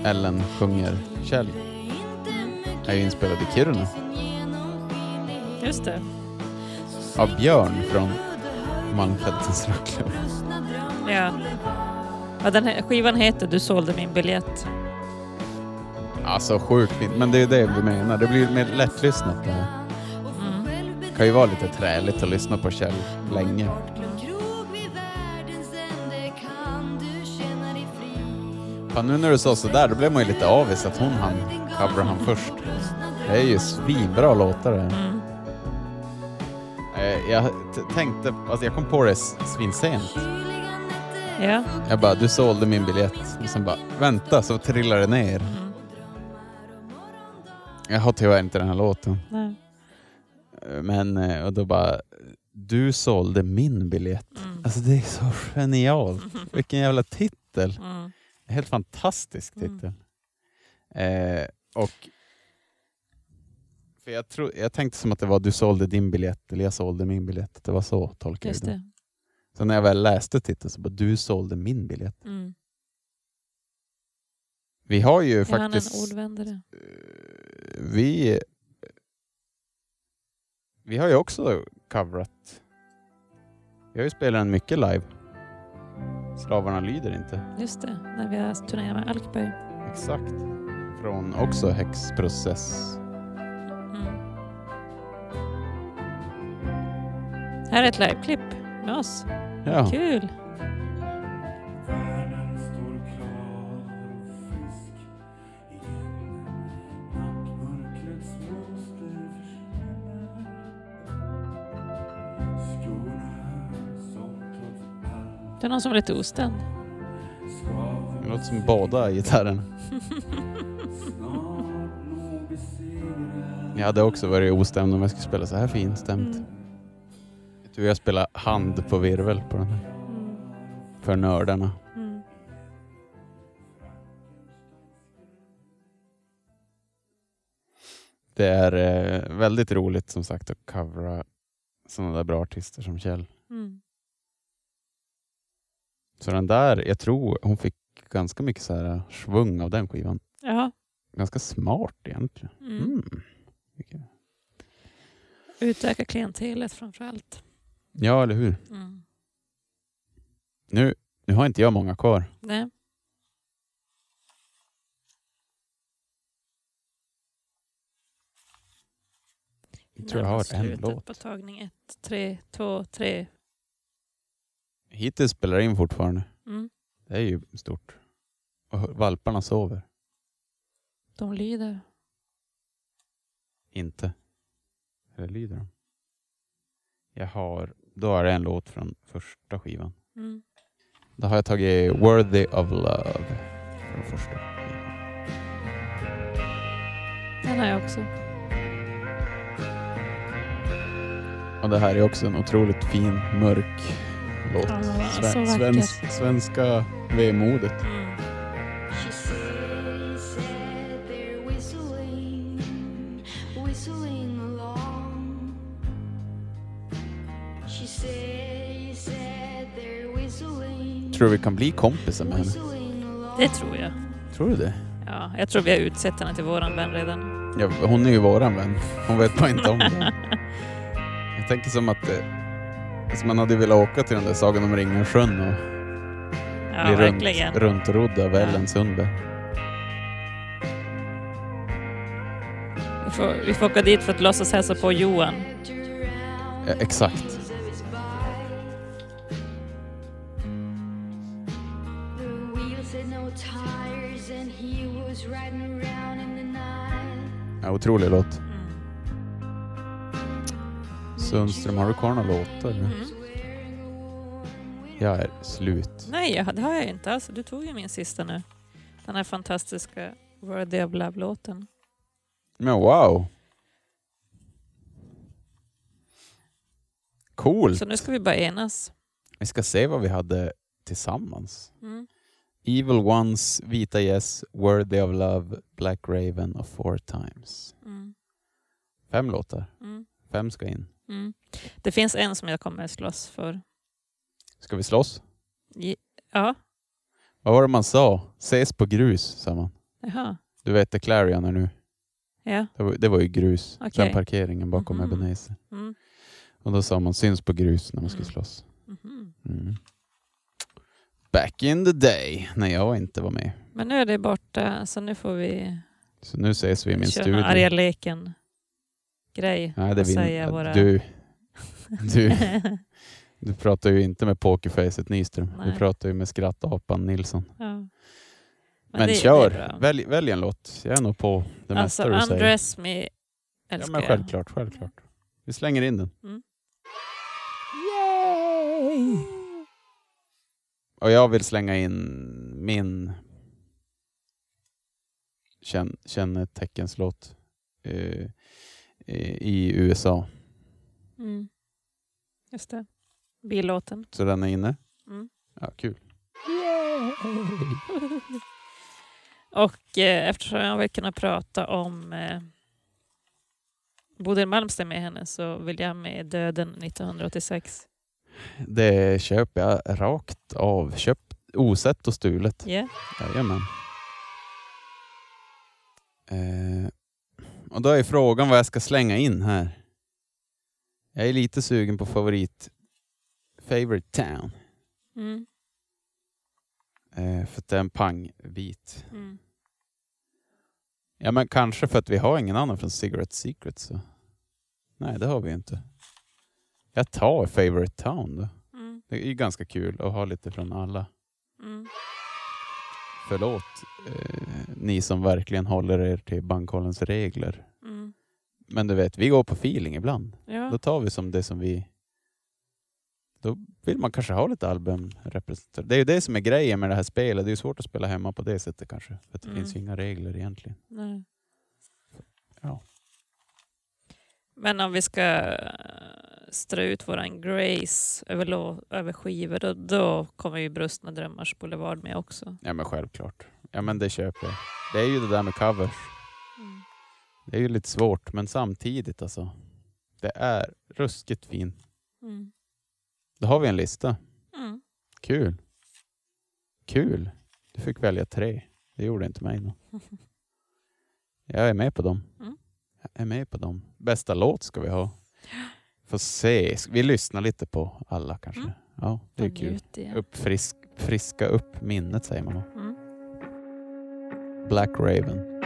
Speaker 2: Ellen sjunger Kjell, är ju inspelad i Kiruna
Speaker 1: Just det.
Speaker 2: av Björn från Malmfältens rockklubb.
Speaker 1: Ja. ja den här skivan heter Du sålde min biljett.
Speaker 2: Alltså sjukt fint, men det är det vi menar. Det blir mer lättlyssnat det här.
Speaker 1: Mm.
Speaker 2: Det kan ju vara lite träligt att lyssna på Kjell länge. Fan, nu när du sa sådär, då blev man ju lite avis att hon han covra han först. Det är ju svinbra låtar det.
Speaker 1: Mm.
Speaker 2: Eh, Jag t- tänkte, alltså jag kom på det s- svinsent.
Speaker 1: Ja.
Speaker 2: Jag bara, du sålde min biljett. Och sen bara, vänta, så trillar det ner.
Speaker 1: Mm.
Speaker 2: Jag har tyvärr inte den här låten.
Speaker 1: Nej.
Speaker 2: Eh, Men, eh, och då bara, du sålde min biljett.
Speaker 1: Mm.
Speaker 2: Alltså det är så genialt. *laughs* Vilken jävla titel.
Speaker 1: Mm.
Speaker 2: Helt fantastisk
Speaker 1: Mm.
Speaker 2: titel. Eh, och för jag, tro, jag tänkte som att det var du sålde din biljett eller jag sålde min biljett. Det var så tolkade jag det. Så när jag väl läste titeln så bara du sålde min biljett.
Speaker 1: Mm.
Speaker 2: Vi har ju
Speaker 1: Är han en
Speaker 2: faktiskt...
Speaker 1: ordvändare?
Speaker 2: eh, vi, vi har ju också coverat. Vi har ju spelat den mycket live. Slavarna lyder inte.
Speaker 1: Just det, när vi har turnerat med Alkberg.
Speaker 2: Exakt. Från också häxprocess.
Speaker 1: Mm. Här är ett liveklipp med oss.
Speaker 2: Ja.
Speaker 1: Kul! Det är någon som är lite ostämd.
Speaker 2: låter som båda
Speaker 6: besegrad *laughs*
Speaker 2: Jag hade också varit ostämd om jag skulle spela så här finstämt.
Speaker 1: Mm.
Speaker 2: Tror jag spelar hand på virvel på den här.
Speaker 1: Mm.
Speaker 2: För nördarna.
Speaker 1: Mm.
Speaker 2: Det är eh, väldigt roligt som sagt att covra sådana där bra artister som Kjell.
Speaker 1: Mm.
Speaker 2: Så den där, jag tror hon fick ganska mycket så här svung av den skivan.
Speaker 1: Ja.
Speaker 2: Ganska smart egentligen.
Speaker 1: Mm.
Speaker 2: Mm.
Speaker 1: Utöka klientelet framför allt.
Speaker 2: Ja, eller hur?
Speaker 1: Mm.
Speaker 2: Nu, nu har inte jag många kvar.
Speaker 1: Nej.
Speaker 2: Jag tror jag har en låt.
Speaker 1: på tagning ett, tre, två, tre.
Speaker 2: Hittills spelar in fortfarande.
Speaker 1: Mm.
Speaker 2: Det är ju stort. Och valparna sover.
Speaker 1: De lyder.
Speaker 2: Inte. Eller lyder de? Jag har, då är det en låt från första skivan.
Speaker 1: Mm.
Speaker 2: Då har jag tagit Worthy of Love från första skivan.
Speaker 1: Den har jag också.
Speaker 2: Och det här är också en otroligt fin, mörk låt.
Speaker 1: Ja,
Speaker 2: Sve- svensk, svenska vemodet. Tror du vi kan bli kompisar med henne?
Speaker 1: Det tror jag.
Speaker 2: Tror du det?
Speaker 1: Ja, jag tror vi har utsett henne till våran vän redan.
Speaker 2: Ja, hon är ju våran vän. Hon vet bara inte om det. *laughs* Jag tänker som att eh, som man hade velat åka till den där Sagan om ringen-sjön och
Speaker 1: Ja,
Speaker 2: bli
Speaker 1: verkligen.
Speaker 2: runt, runtrodd av
Speaker 1: Ja.
Speaker 2: Ellen Sundberg.
Speaker 1: Vi får, vi får åka dit för att låtsas hälsa på Johan.
Speaker 2: Ja, exakt.
Speaker 4: The wheels had
Speaker 2: Sundström, har du kvar några låtar?
Speaker 1: Mm.
Speaker 2: Jag är slut.
Speaker 1: Nej, det har jag inte alls. Du tog ju min sista nu. Den här fantastiska Worthy of Love-låten.
Speaker 2: Men wow! Coolt!
Speaker 1: Så nu ska vi bara enas.
Speaker 2: Vi ska se vad vi hade tillsammans.
Speaker 1: Mm.
Speaker 2: Evil Ones, Vita Yes, Worthy of Love, Black Raven och Four Times.
Speaker 1: Mm.
Speaker 2: Fem låtar.
Speaker 1: Mm.
Speaker 2: Fem ska in.
Speaker 1: Mm. Det finns en som jag kommer slåss för.
Speaker 2: Ska vi slåss?
Speaker 1: Ja,
Speaker 2: Vad var det man sa? Ses på grus, sa man.
Speaker 1: jaha.
Speaker 2: Du vet det Clarion är nu.
Speaker 1: Ja.
Speaker 2: Det var, det var ju grus.
Speaker 1: Okej.
Speaker 2: Den parkeringen bakom
Speaker 1: Mhm.
Speaker 2: Ebenezer.
Speaker 1: Mm.
Speaker 2: Och då sa man syns på grus när man skulle
Speaker 1: Mm.
Speaker 2: slåss.
Speaker 1: Mhm.
Speaker 2: Mm. Back in the day, när jag inte var med.
Speaker 1: Men nu är det borta, så nu får vi
Speaker 2: Så nu ses vi i min studio.
Speaker 1: en arga leken grej.
Speaker 2: Nej, det vin-
Speaker 1: säga våra...
Speaker 2: du, du, *laughs* du pratar ju inte med pokerfacet Nyström. Du
Speaker 1: Nej.
Speaker 2: pratar ju med skrattapan Nilsson.
Speaker 1: ja.
Speaker 2: Men,
Speaker 1: det-
Speaker 2: kör,
Speaker 1: det
Speaker 2: välj, välj en låt. Jag är nog på det
Speaker 1: Alltså,
Speaker 2: mesta du säger.
Speaker 1: Undress Me
Speaker 2: Ja,
Speaker 1: älskar
Speaker 2: men
Speaker 1: jag.
Speaker 2: självklart, självklart. Vi slänger in den.
Speaker 1: Mm.
Speaker 2: Och jag vill slänga in min känn, kännetecknslåt eh, i USA.
Speaker 1: Mm. Just det. Billåten.
Speaker 2: Så den är inne?
Speaker 1: Mm.
Speaker 2: Ja, kul.
Speaker 1: Och eh, eftersom jag vill kunna prata om eh, Bodil Malmsten med henne så vill jag med Döden 1986.
Speaker 2: Det köper jag rakt av. Köpt osett och stulet.
Speaker 1: Yeah.
Speaker 2: Jajamän. Eh, och då är frågan vad jag ska slänga in här. Jag är lite sugen på favorit Favorite Town.
Speaker 1: Mm.
Speaker 2: Eh, för att det är en pangbit.
Speaker 1: Mm.
Speaker 2: Ja men kanske för att vi har ingen annan från Cigarette Secret så. Nej det har vi inte. Jag tar Favorite Town då.
Speaker 1: Mm.
Speaker 2: Det är ganska kul att ha lite från alla.
Speaker 1: Mm.
Speaker 2: Förlåt eh, ni som verkligen håller er till bankkollens regler.
Speaker 1: Mm.
Speaker 2: Men du vet, vi går på feeling ibland.
Speaker 1: Ja.
Speaker 2: Då tar vi som det som vi
Speaker 4: Då vill man kanske ha lite albumrepresentation. Det är ju det som är grejen med det här spelet. Det är ju svårt att spela hemma på det sättet kanske. För det
Speaker 1: Mm.
Speaker 4: finns ju inga regler egentligen.
Speaker 1: Nej.
Speaker 4: Ja.
Speaker 1: Men om vi ska eh, strö ut våran Grace över, över skivor, då, då kommer ju Brustna Drömmars Boulevard med också.
Speaker 4: ja, men självklart. Ja, men det köper jag. Det är ju det där med covers.
Speaker 1: Mm.
Speaker 4: Det är ju lite svårt, men samtidigt alltså. Det är ruskigt fin.
Speaker 1: Mm.
Speaker 4: Då har vi en lista.
Speaker 1: Mm.
Speaker 4: Kul. Kul. Du fick välja tre. Det gjorde inte mig nå. *laughs* Jag är med på dem.
Speaker 1: Mm.
Speaker 4: Jag är med på dem. Bästa låt ska vi ha. Får se. Vi lyssnar lite på alla kanske.
Speaker 1: Mm.
Speaker 4: Ja, det är kul. Uppfrisk, friska upp minnet säger man.
Speaker 1: Mm.
Speaker 4: Black Raven.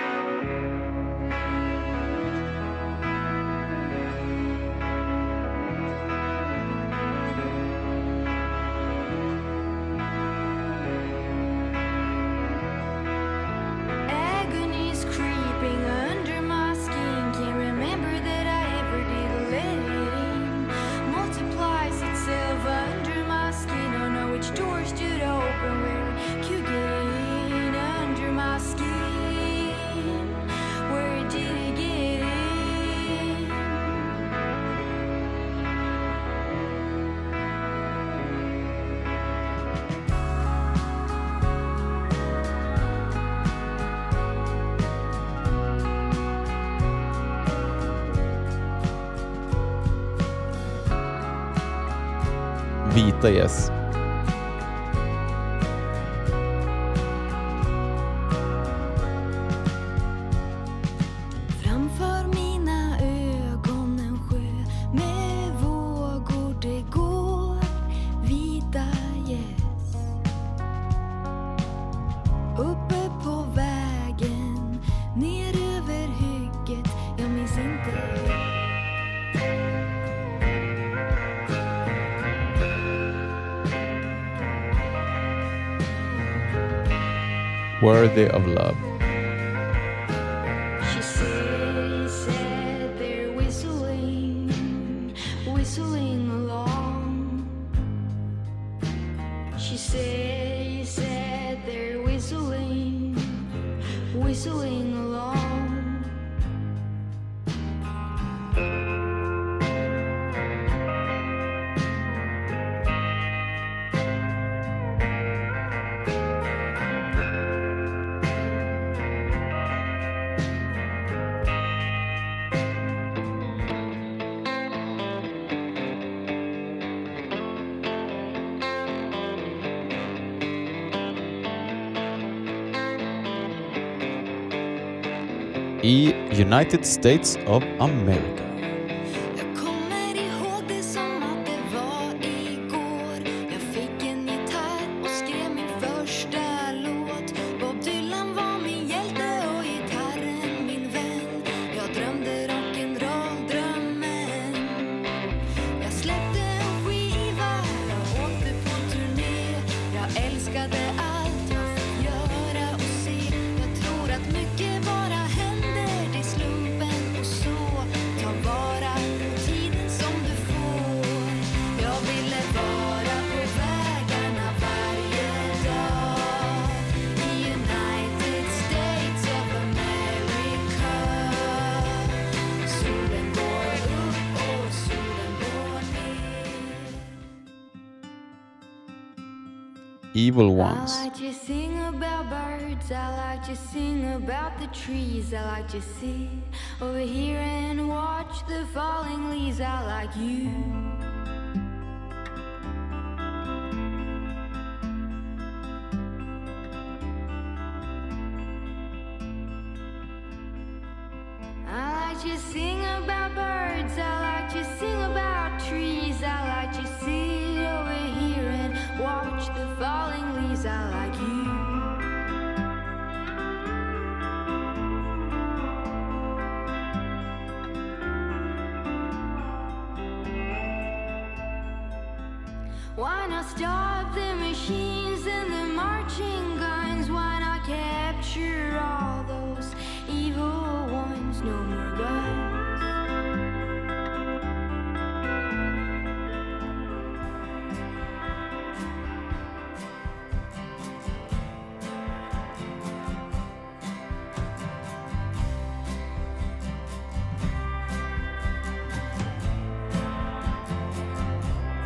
Speaker 4: Worthy of United States of America. Evil
Speaker 2: I
Speaker 4: Ones.
Speaker 2: like to sing about birds, I like to sing about the trees, I like to sit over here and watch the falling leaves, I like you. Why not stop the machines and the marching guns? Why not capture all those evil ones? No more guns.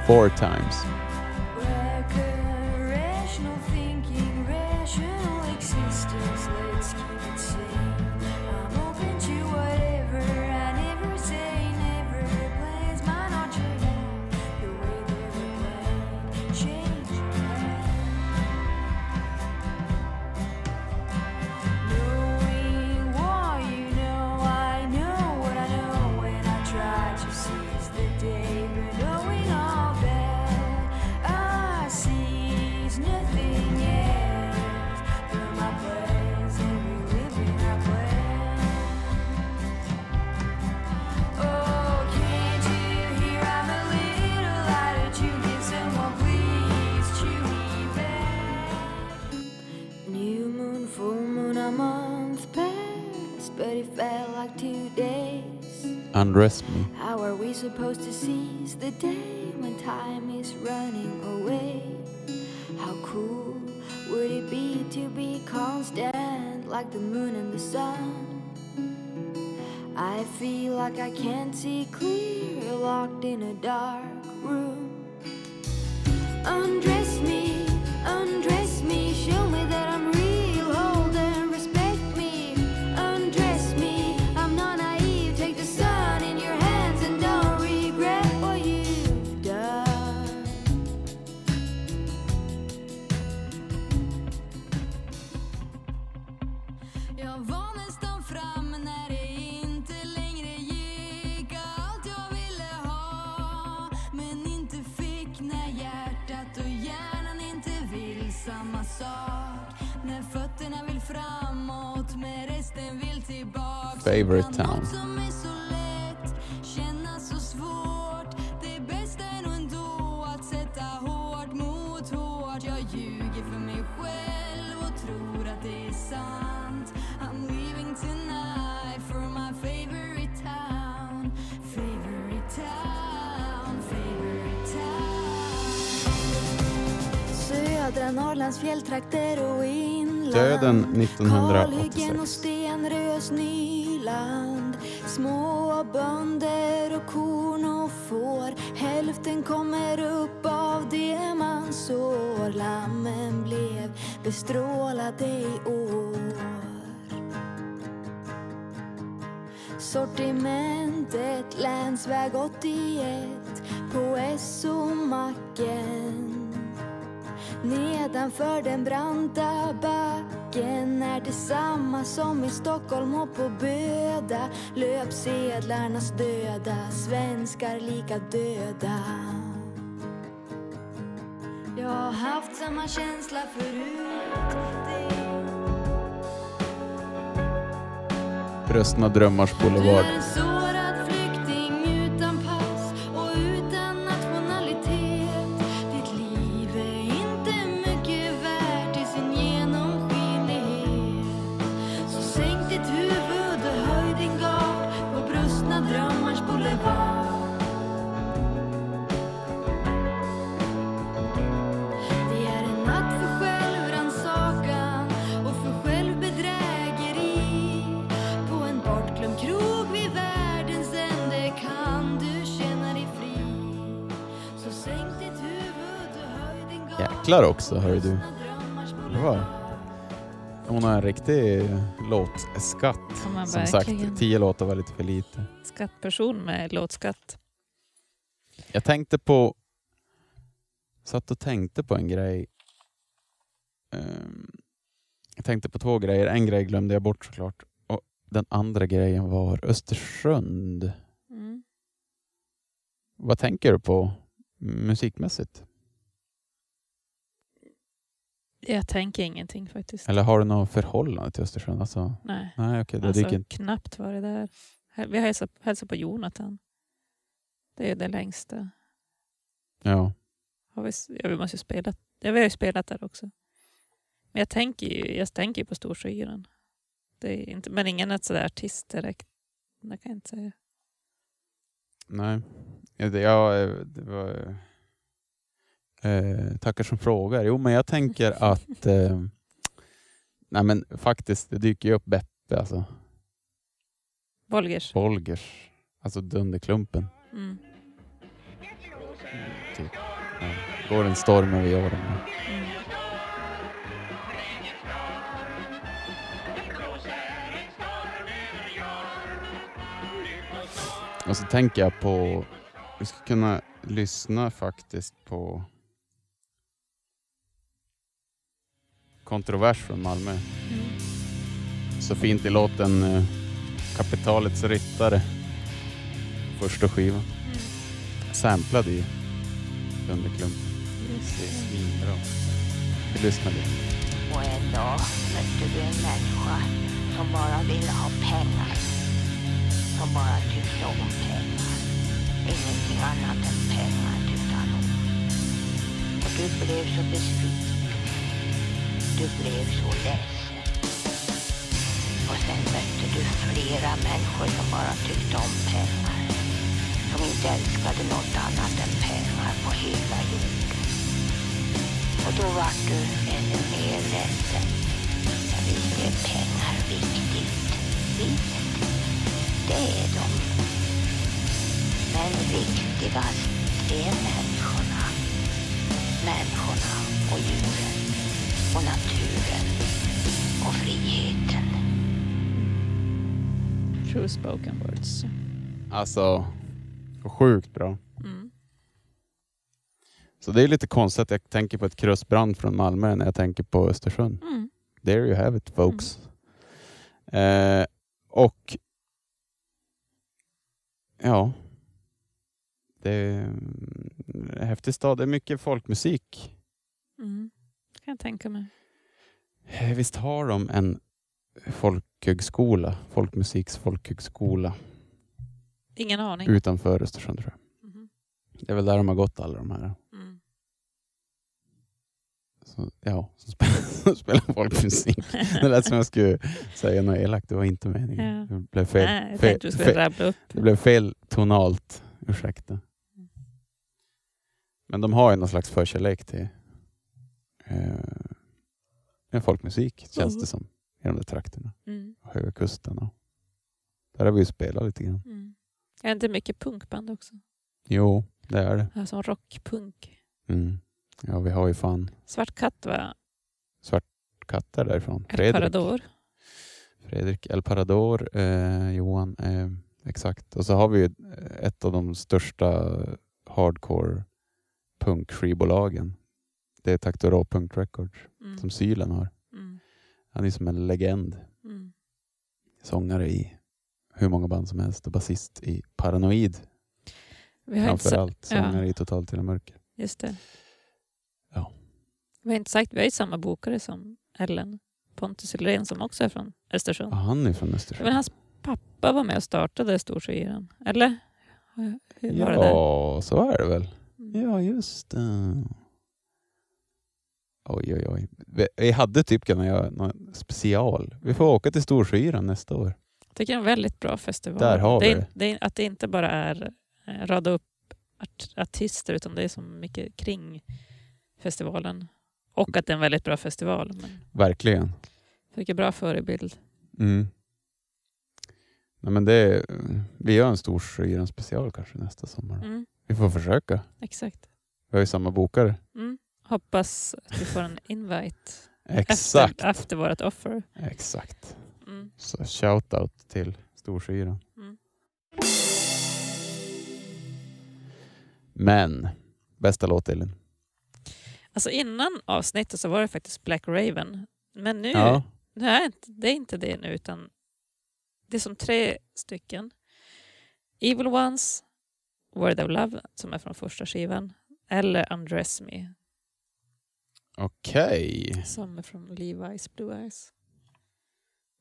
Speaker 2: Four times. Undress me.
Speaker 4: How are we supposed to seize the day when time is running away? How cool would it be to be constant like the moon and the sun? I feel like I can't see clear, locked in a dark room. Undress
Speaker 5: och
Speaker 4: inland
Speaker 2: Döden 1986.
Speaker 4: Små bönder och korn och får. Hälften kommer upp av det man sår. Lammen blev bestrålade i år. Sortimentet länsväg 81 på SO-macken Nedanför den branta backen är detsamma som i Stockholm och på Böda. Löpsedlarnas döda, svenskar lika döda. Jag har haft samma känsla förut.
Speaker 2: Bröstna drömmars boulevard. Jäklar också, hör du. Var... Hon har en riktig låtskatt.
Speaker 1: Ja,
Speaker 2: Som sagt, tio låtar var lite för lite.
Speaker 1: Skattperson med låtskatt.
Speaker 2: Jag tänkte på... Satt och tänkte på en grej. Ehm, jag tänkte på två grejer. En grej glömde jag bort såklart. Och den andra grejen var Östersund.
Speaker 1: Mm.
Speaker 2: Vad tänker du på musikmässigt?
Speaker 1: Jag tänker ingenting faktiskt.
Speaker 2: Eller har du något förhållande till Östersund? Alltså,
Speaker 1: Nej,
Speaker 2: nej, okej, det
Speaker 1: alltså,
Speaker 2: dyker
Speaker 1: knappt var det där. Vi har hälsat, på Jonathan. Det är det längsta.
Speaker 2: Ja.
Speaker 1: Har vi, ja, vi måste ju spela. Ja, vi har ju spelat där också. Men jag tänker ju jag tänker ju på Storsjöyran. Men ingen är sådär artist direkt. Det kan jag inte säga.
Speaker 2: Nej. Ja, det, ja, eh, det var... Eh, tackar som frågar. Jo, men jag tänker att... Eh, nej, men faktiskt, det dyker ju upp Beppe, alltså.
Speaker 1: Bolgers.
Speaker 2: Bolgers. Alltså Dunderklumpen.
Speaker 1: Mm.
Speaker 2: typ. Ja. Går en storm över jorden.
Speaker 1: Mm.
Speaker 2: Och så tänker jag på, vi ska kunna lyssna faktiskt på Kontrovers från Malmö.
Speaker 1: Mm.
Speaker 2: Så fint i låten eh, Kapitalets ryttare. Första skivan.
Speaker 1: Mm.
Speaker 2: Samplad i Dunderklumpen.
Speaker 1: Just
Speaker 2: Det är svinbra. Vi lyssnar lite.
Speaker 7: Och en dag mötte du en människa som bara ville ha pengar. Som bara tyckte om pengar. Ingenting annat än pengar tyckte han om. Och du blev så besviken. Du blev så ledsen. Och sen mötte du flera människor som bara tyckte om pengar. Som inte älskade något annat än pengar på hela jorden. Och då vart du ännu mer ledsen. Men visst är pengar viktigt. Visst, det är de. Men viktigast är människorna. Människorna och djuren och naturen och friheten.
Speaker 1: True spoken words.
Speaker 2: Alltså, sjukt bra.
Speaker 1: Mm.
Speaker 2: Så det är lite konstigt att jag tänker på ett krösbrand från Malmö när jag tänker på Östersund.
Speaker 1: Mm.
Speaker 2: There you have it folks. Eh, och ja, det är en häftig stad. Det är mycket folkmusik.
Speaker 1: Mm. Kan jag tänka mig.
Speaker 2: Eh, Visst har de en folkhögskola, folkmusiks folkhögskola
Speaker 1: Ingen aning.
Speaker 2: utanför Östersund tror jag.
Speaker 1: Mhm.
Speaker 2: Det är väl där de har gått alla de här.
Speaker 1: Mm.
Speaker 2: Så, ja, som *laughs* spelar, folkmusik. *laughs* Det lät som jag skulle säga något elakt, det var inte meningen.
Speaker 1: Ja.
Speaker 2: Det blev fel,
Speaker 1: Nej,
Speaker 2: fel, fel,
Speaker 1: upp.
Speaker 2: det blev fel tonalt, ursäkta.
Speaker 1: Mm.
Speaker 2: Men de har ju någon slags förkärlek till eh, folkmusik, känns
Speaker 1: Mhm.
Speaker 2: det som, i de där trakterna.
Speaker 1: Mm.
Speaker 2: Höga kusten och där har vi ju spelat lite grann.
Speaker 1: Mm. Är det inte mycket punkband också?
Speaker 2: Jo, det är det.
Speaker 1: Ja, Som rockpunk.
Speaker 2: Mm. Ja, vi har ju fan
Speaker 1: Svart katt var
Speaker 2: katter därifrån.
Speaker 1: El
Speaker 2: Fredrik.
Speaker 1: Parador.
Speaker 2: Fredrik El Parador, eh, Johan, eh, exakt. Och så har vi ett av de största hardcore punkskivbolagen. Det är Taktorå Punk Records
Speaker 1: Mm.
Speaker 2: som Sylen har.
Speaker 1: Mm.
Speaker 2: Han är som en legend.
Speaker 1: Mm.
Speaker 2: Sångare i hur många band som helst och basist i Paranoid.
Speaker 1: Vi har
Speaker 2: Framförallt
Speaker 1: ja.
Speaker 2: sångare i Totalt till mörker.
Speaker 1: Just det.
Speaker 2: Ja.
Speaker 1: Vi har inte sagt, vi har ju samma bokare som Ellen. Pontus Hylén som också är från Östersund.
Speaker 2: Och han är från Östersund.
Speaker 1: Men hans pappa var med och startade Storsyran. Eller? Hur var det där?
Speaker 2: Ja, så är det väl.
Speaker 1: Mm.
Speaker 2: Ja, just det. Oj, oj, oj. Vi- Vi hade typ kunnat göra någon special. Vi får åka till Storskyran nästa år.
Speaker 1: Jag tycker det är en väldigt bra festival.
Speaker 2: Där har
Speaker 1: det
Speaker 2: vi
Speaker 1: är,
Speaker 2: det.
Speaker 1: är, att det inte bara är eh, rada upp art, artister utan det är så mycket kring festivalen. Och att det är en väldigt bra festival. Men
Speaker 2: Verkligen.
Speaker 1: tycker bra förebild.
Speaker 2: Mm. Nej, men det är, vi gör en Storskyran special kanske nästa sommar.
Speaker 1: Mm,
Speaker 2: Vi får försöka.
Speaker 1: exakt.
Speaker 2: Vi har ju samma bokare.
Speaker 1: Mm. Hoppas att vi får en invite *laughs*
Speaker 2: Exakt.
Speaker 1: efter, efter vårt offer.
Speaker 2: Exakt.
Speaker 1: Mm.
Speaker 2: Så shout-out till Storskyran.
Speaker 1: Mm.
Speaker 2: Men, bästa låt Elin?
Speaker 1: Alltså innan avsnittet så var det faktiskt Black Raven. Men nu,
Speaker 2: Ja.
Speaker 1: nu är inte, det är inte det nu utan det är som tre stycken. Evil Ones, Word of Love som är från första skivan eller Undress Me
Speaker 2: Okej.
Speaker 1: som är från Levi's Blue Eyes.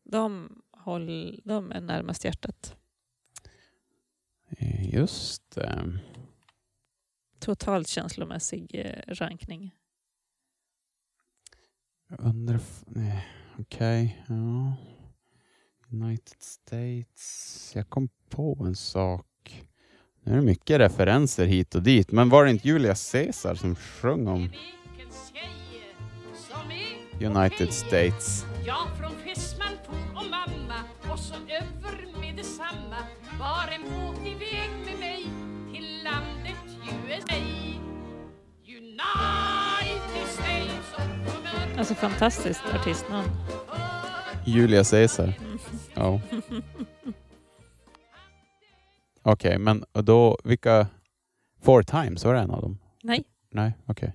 Speaker 1: De, håll, de är närmast hjärtat.
Speaker 2: Just det.
Speaker 1: Totalt känslomässig eh, rankning.
Speaker 2: Jag undrar... Okej, ja. United States. Jag kom på en sak. Nu är det mycket referenser hit och dit. Men var det inte Julia Caesar som sjöng om United States?
Speaker 8: Jag från Fästman for och mamma och så över med detsamma var en båt iväg med mig till landet USA 90s days of women.
Speaker 1: Alltså fantastiskt artistnamn.
Speaker 2: Julia Caesar. Ja. Okej, men då vilka... Four Times, var det en av dem?
Speaker 1: Nej.
Speaker 2: Nej, okej.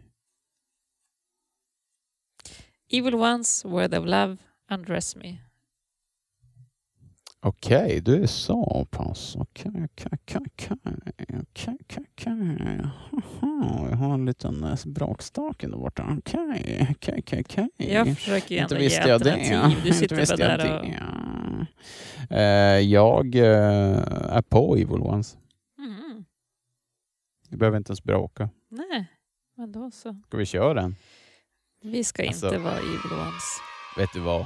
Speaker 1: Evil Ones, Word of Love, Undress Me.
Speaker 2: Okej, du är så pass. Okej, okej, okej, okej. Okej, okej, okej. Jaha, Jag har en liten eh, brakstake där borta. Okej, okej, okej, okej.
Speaker 1: Jag försöker ju ändå ge alternativ. Du *laughs* sitter bara där och...
Speaker 2: Eh, Jag eh, är på Evil Ones.
Speaker 1: Mm.
Speaker 2: Vi behöver inte ens bråka.
Speaker 1: Nej, men då så.
Speaker 2: Ska vi köra den?
Speaker 1: Vi ska
Speaker 2: Alltså-
Speaker 1: inte vara Evil Ones.
Speaker 2: Vet du vad?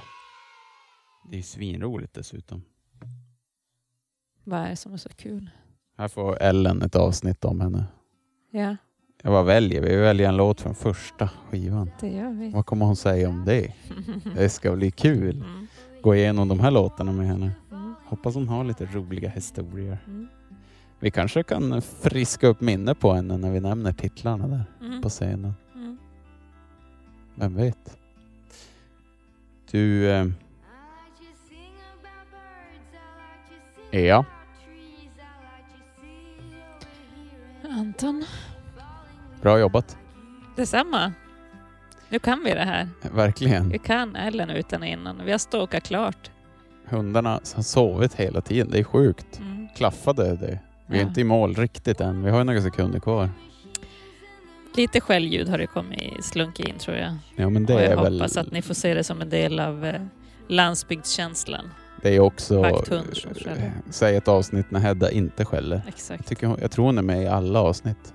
Speaker 2: Det är svinroligt dessutom.
Speaker 1: Vad är det som är så kul?
Speaker 2: Här får Ellen ett avsnitt om henne.
Speaker 1: Ja,
Speaker 2: Jag vad väljer vi? Vi väljer en låt från första skivan.
Speaker 1: det gör vi.
Speaker 2: Vad kommer hon säga om det? Det ska bli kul.
Speaker 1: Mm.
Speaker 2: Gå igenom de här låtarna med henne.
Speaker 1: Mm.
Speaker 2: Hoppas hon har lite roliga historier.
Speaker 1: Mm.
Speaker 2: Vi kanske kan friska upp minne på henne när vi nämner titlarna där
Speaker 1: Mm.
Speaker 2: på scenen. Vem vet? Du... Eh, ja,
Speaker 1: Anton,
Speaker 2: bra jobbat.
Speaker 1: detsamma. Nu kan vi det här.
Speaker 2: Verkligen.
Speaker 1: Vi kan Ellen utan och innan. Vi har stalkat klart.
Speaker 2: Hundarna har sovit hela tiden. Det är sjukt.
Speaker 1: Mm.
Speaker 2: Klaffade det. Vi är
Speaker 1: Ja.
Speaker 2: inte i mål riktigt än. Vi har ju några sekunder kvar.
Speaker 1: Lite skällljud har det kommit slunka in tror jag.
Speaker 2: Ja, men det
Speaker 1: och jag
Speaker 2: är väl...
Speaker 1: hoppas att ni får se det som en del av eh, landsbygdskänslan.
Speaker 2: Det är också... Eh, Säg ett avsnitt när Hedda inte skäller. Jag,
Speaker 1: Exakt.
Speaker 2: tycker, hon- jag tror hon är med i alla avsnitt.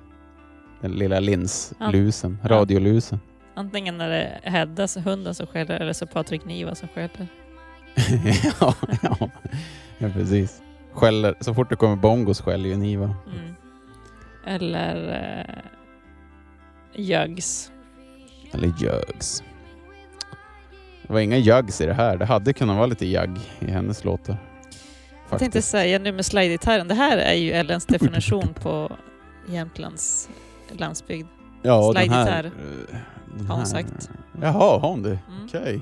Speaker 2: Den lilla linslusen,
Speaker 1: Ja.
Speaker 2: radiolusen.
Speaker 1: Antingen är det Hedda, så hunden som skäller, eller så Patrik Niva som skäller. *laughs*
Speaker 2: ja, ja. ja, precis. Skäller, så fort det kommer bongos skäller ju Niva.
Speaker 1: Mm. Eller eh, Jugs.
Speaker 2: Eller jugs. Det var inga jugs i det här. Det hade kunnat vara lite jugg i hennes låtar.
Speaker 1: Jag tänkte säga nu med slide-gitarren, det här är ju Ellens definition på Jämtlands landsbygd.
Speaker 2: Ja, den här, eh,
Speaker 1: har hon sagt.
Speaker 2: Jaha, har hon det?
Speaker 1: Mm.
Speaker 2: Okej.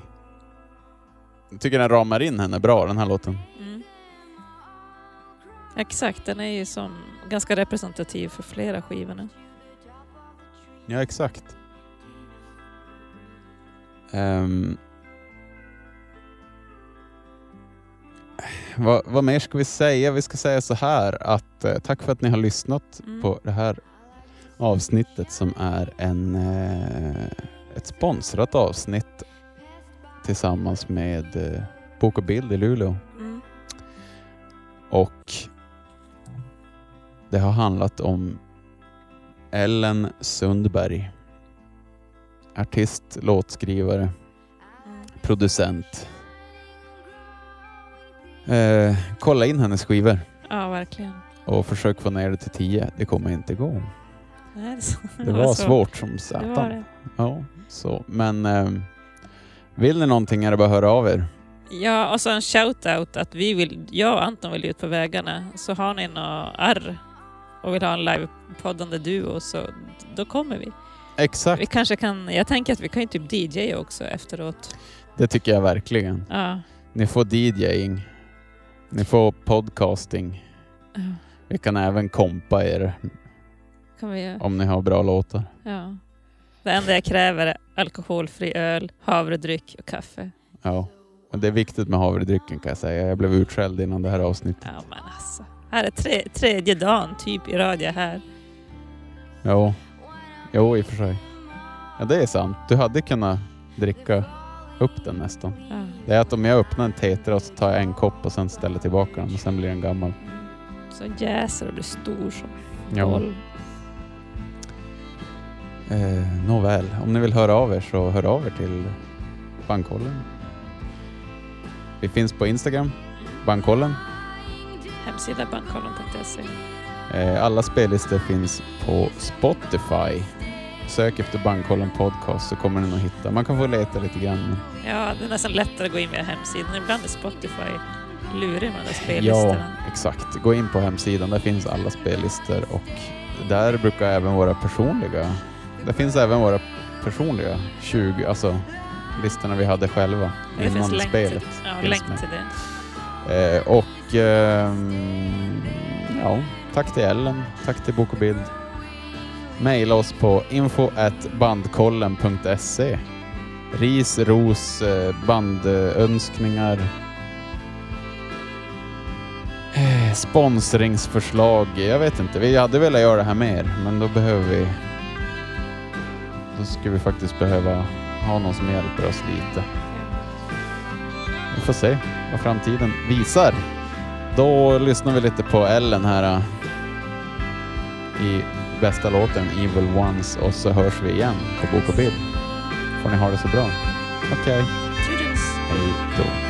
Speaker 2: Jag tycker den ramar in henne bra, den här låten.
Speaker 1: Mm. Exakt, den är ju som ganska representativ för flera skivorna.
Speaker 2: Ja, exakt. Ehm. vad, vad mer ska vi säga? Vi ska säga så här att eh, tack för att ni har lyssnat
Speaker 1: Mm.
Speaker 2: på det här avsnittet som är en, eh, ett sponsrat avsnitt tillsammans med eh, Bok och bild i Luleå.
Speaker 1: Mm.
Speaker 2: Och det har handlat om Ellen Sundberg. Artist, låtskrivare, producent. Eh, kolla in hennes skivor
Speaker 1: Ja, verkligen.
Speaker 2: och försök få ner det till 10. Det kommer inte gå.
Speaker 1: Det, så-
Speaker 2: Det *laughs* var svårt som
Speaker 1: Det var
Speaker 2: satan.
Speaker 1: det.
Speaker 2: Ja, så. Men eh, vill ni någonting är det bara att höra av er.
Speaker 1: Ja, och så en shout-out att vi vill, jag och Anton vill ut på vägarna. Så har ni något arr och vill ha en livepoddande duo så då kommer vi.
Speaker 2: Exakt,
Speaker 1: Vi kanske kan, jag tänker att vi kan ju typ DJ också efteråt.
Speaker 2: det tycker jag verkligen.
Speaker 1: Ja.
Speaker 2: Ni får DJing. Ni får podcasting.
Speaker 1: Ja.
Speaker 2: Vi kan även kompa er
Speaker 1: Kan vi
Speaker 2: om ni har bra låtar.
Speaker 1: Ja. Det enda jag kräver är alkoholfri öl, havredryck och kaffe.
Speaker 2: Ja. Och det är viktigt med havredrycken kan jag säga. Jag blev utskälld innan det här avsnittet.
Speaker 1: Ja men alltså. Här är tre, tredje dagen typ i radio här.
Speaker 2: Jo. Jo, i och för sig. Ja, det är sant. Du hade kunnat dricka upp den nästan.
Speaker 1: Ja.
Speaker 2: Det är att om jag öppnar en tetra och så tar jag en kopp och sen ställer tillbaka den och sen blir den gammal.
Speaker 1: Så jäser och blir stor som boll.
Speaker 2: Eh, Nåväl, om ni vill höra av er så hör av er till Bankkollen. Vi finns på Instagram, Bankkollen.
Speaker 1: Hemsida bankkollen.se.
Speaker 2: Eh, alla spellistor finns på Spotify. Sök efter Bankkollen Podcast så kommer ni nog hitta. Man kan få leta lite grann.
Speaker 1: Ja, det är nästan lättare att gå in via hemsidan. Ibland är Spotify lurig med de där
Speaker 2: Ja,
Speaker 1: spellistorna.
Speaker 2: exakt. Gå in på hemsidan, där finns alla spellistor och där brukar även våra personliga Det finns även våra personliga 20, alltså listorna vi hade själva
Speaker 1: Det finns
Speaker 2: innan
Speaker 1: länk
Speaker 2: spelet.
Speaker 1: Till, ja,
Speaker 2: finns
Speaker 1: länk
Speaker 2: med.
Speaker 1: till det.
Speaker 2: Eh, och ehm, ja, tack till Ellen, tack till Bok och Bild. Maila oss på info.bandkollen.se Ris, ros, eh, bandönskningar, eh, sponsringsförslag. Jag vet inte, vi hade velat göra det här mer, men då behöver vi... Då skulle vi faktiskt behöva ha någon som hjälper oss lite. Vi får se vad framtiden visar. Då lyssnar vi lite på Ellen här äh, i bästa låten Evil Ones och så hörs vi igen på Bok och Bild. Får ni ha det så bra. Okej,
Speaker 1: Toodles.
Speaker 2: hej då.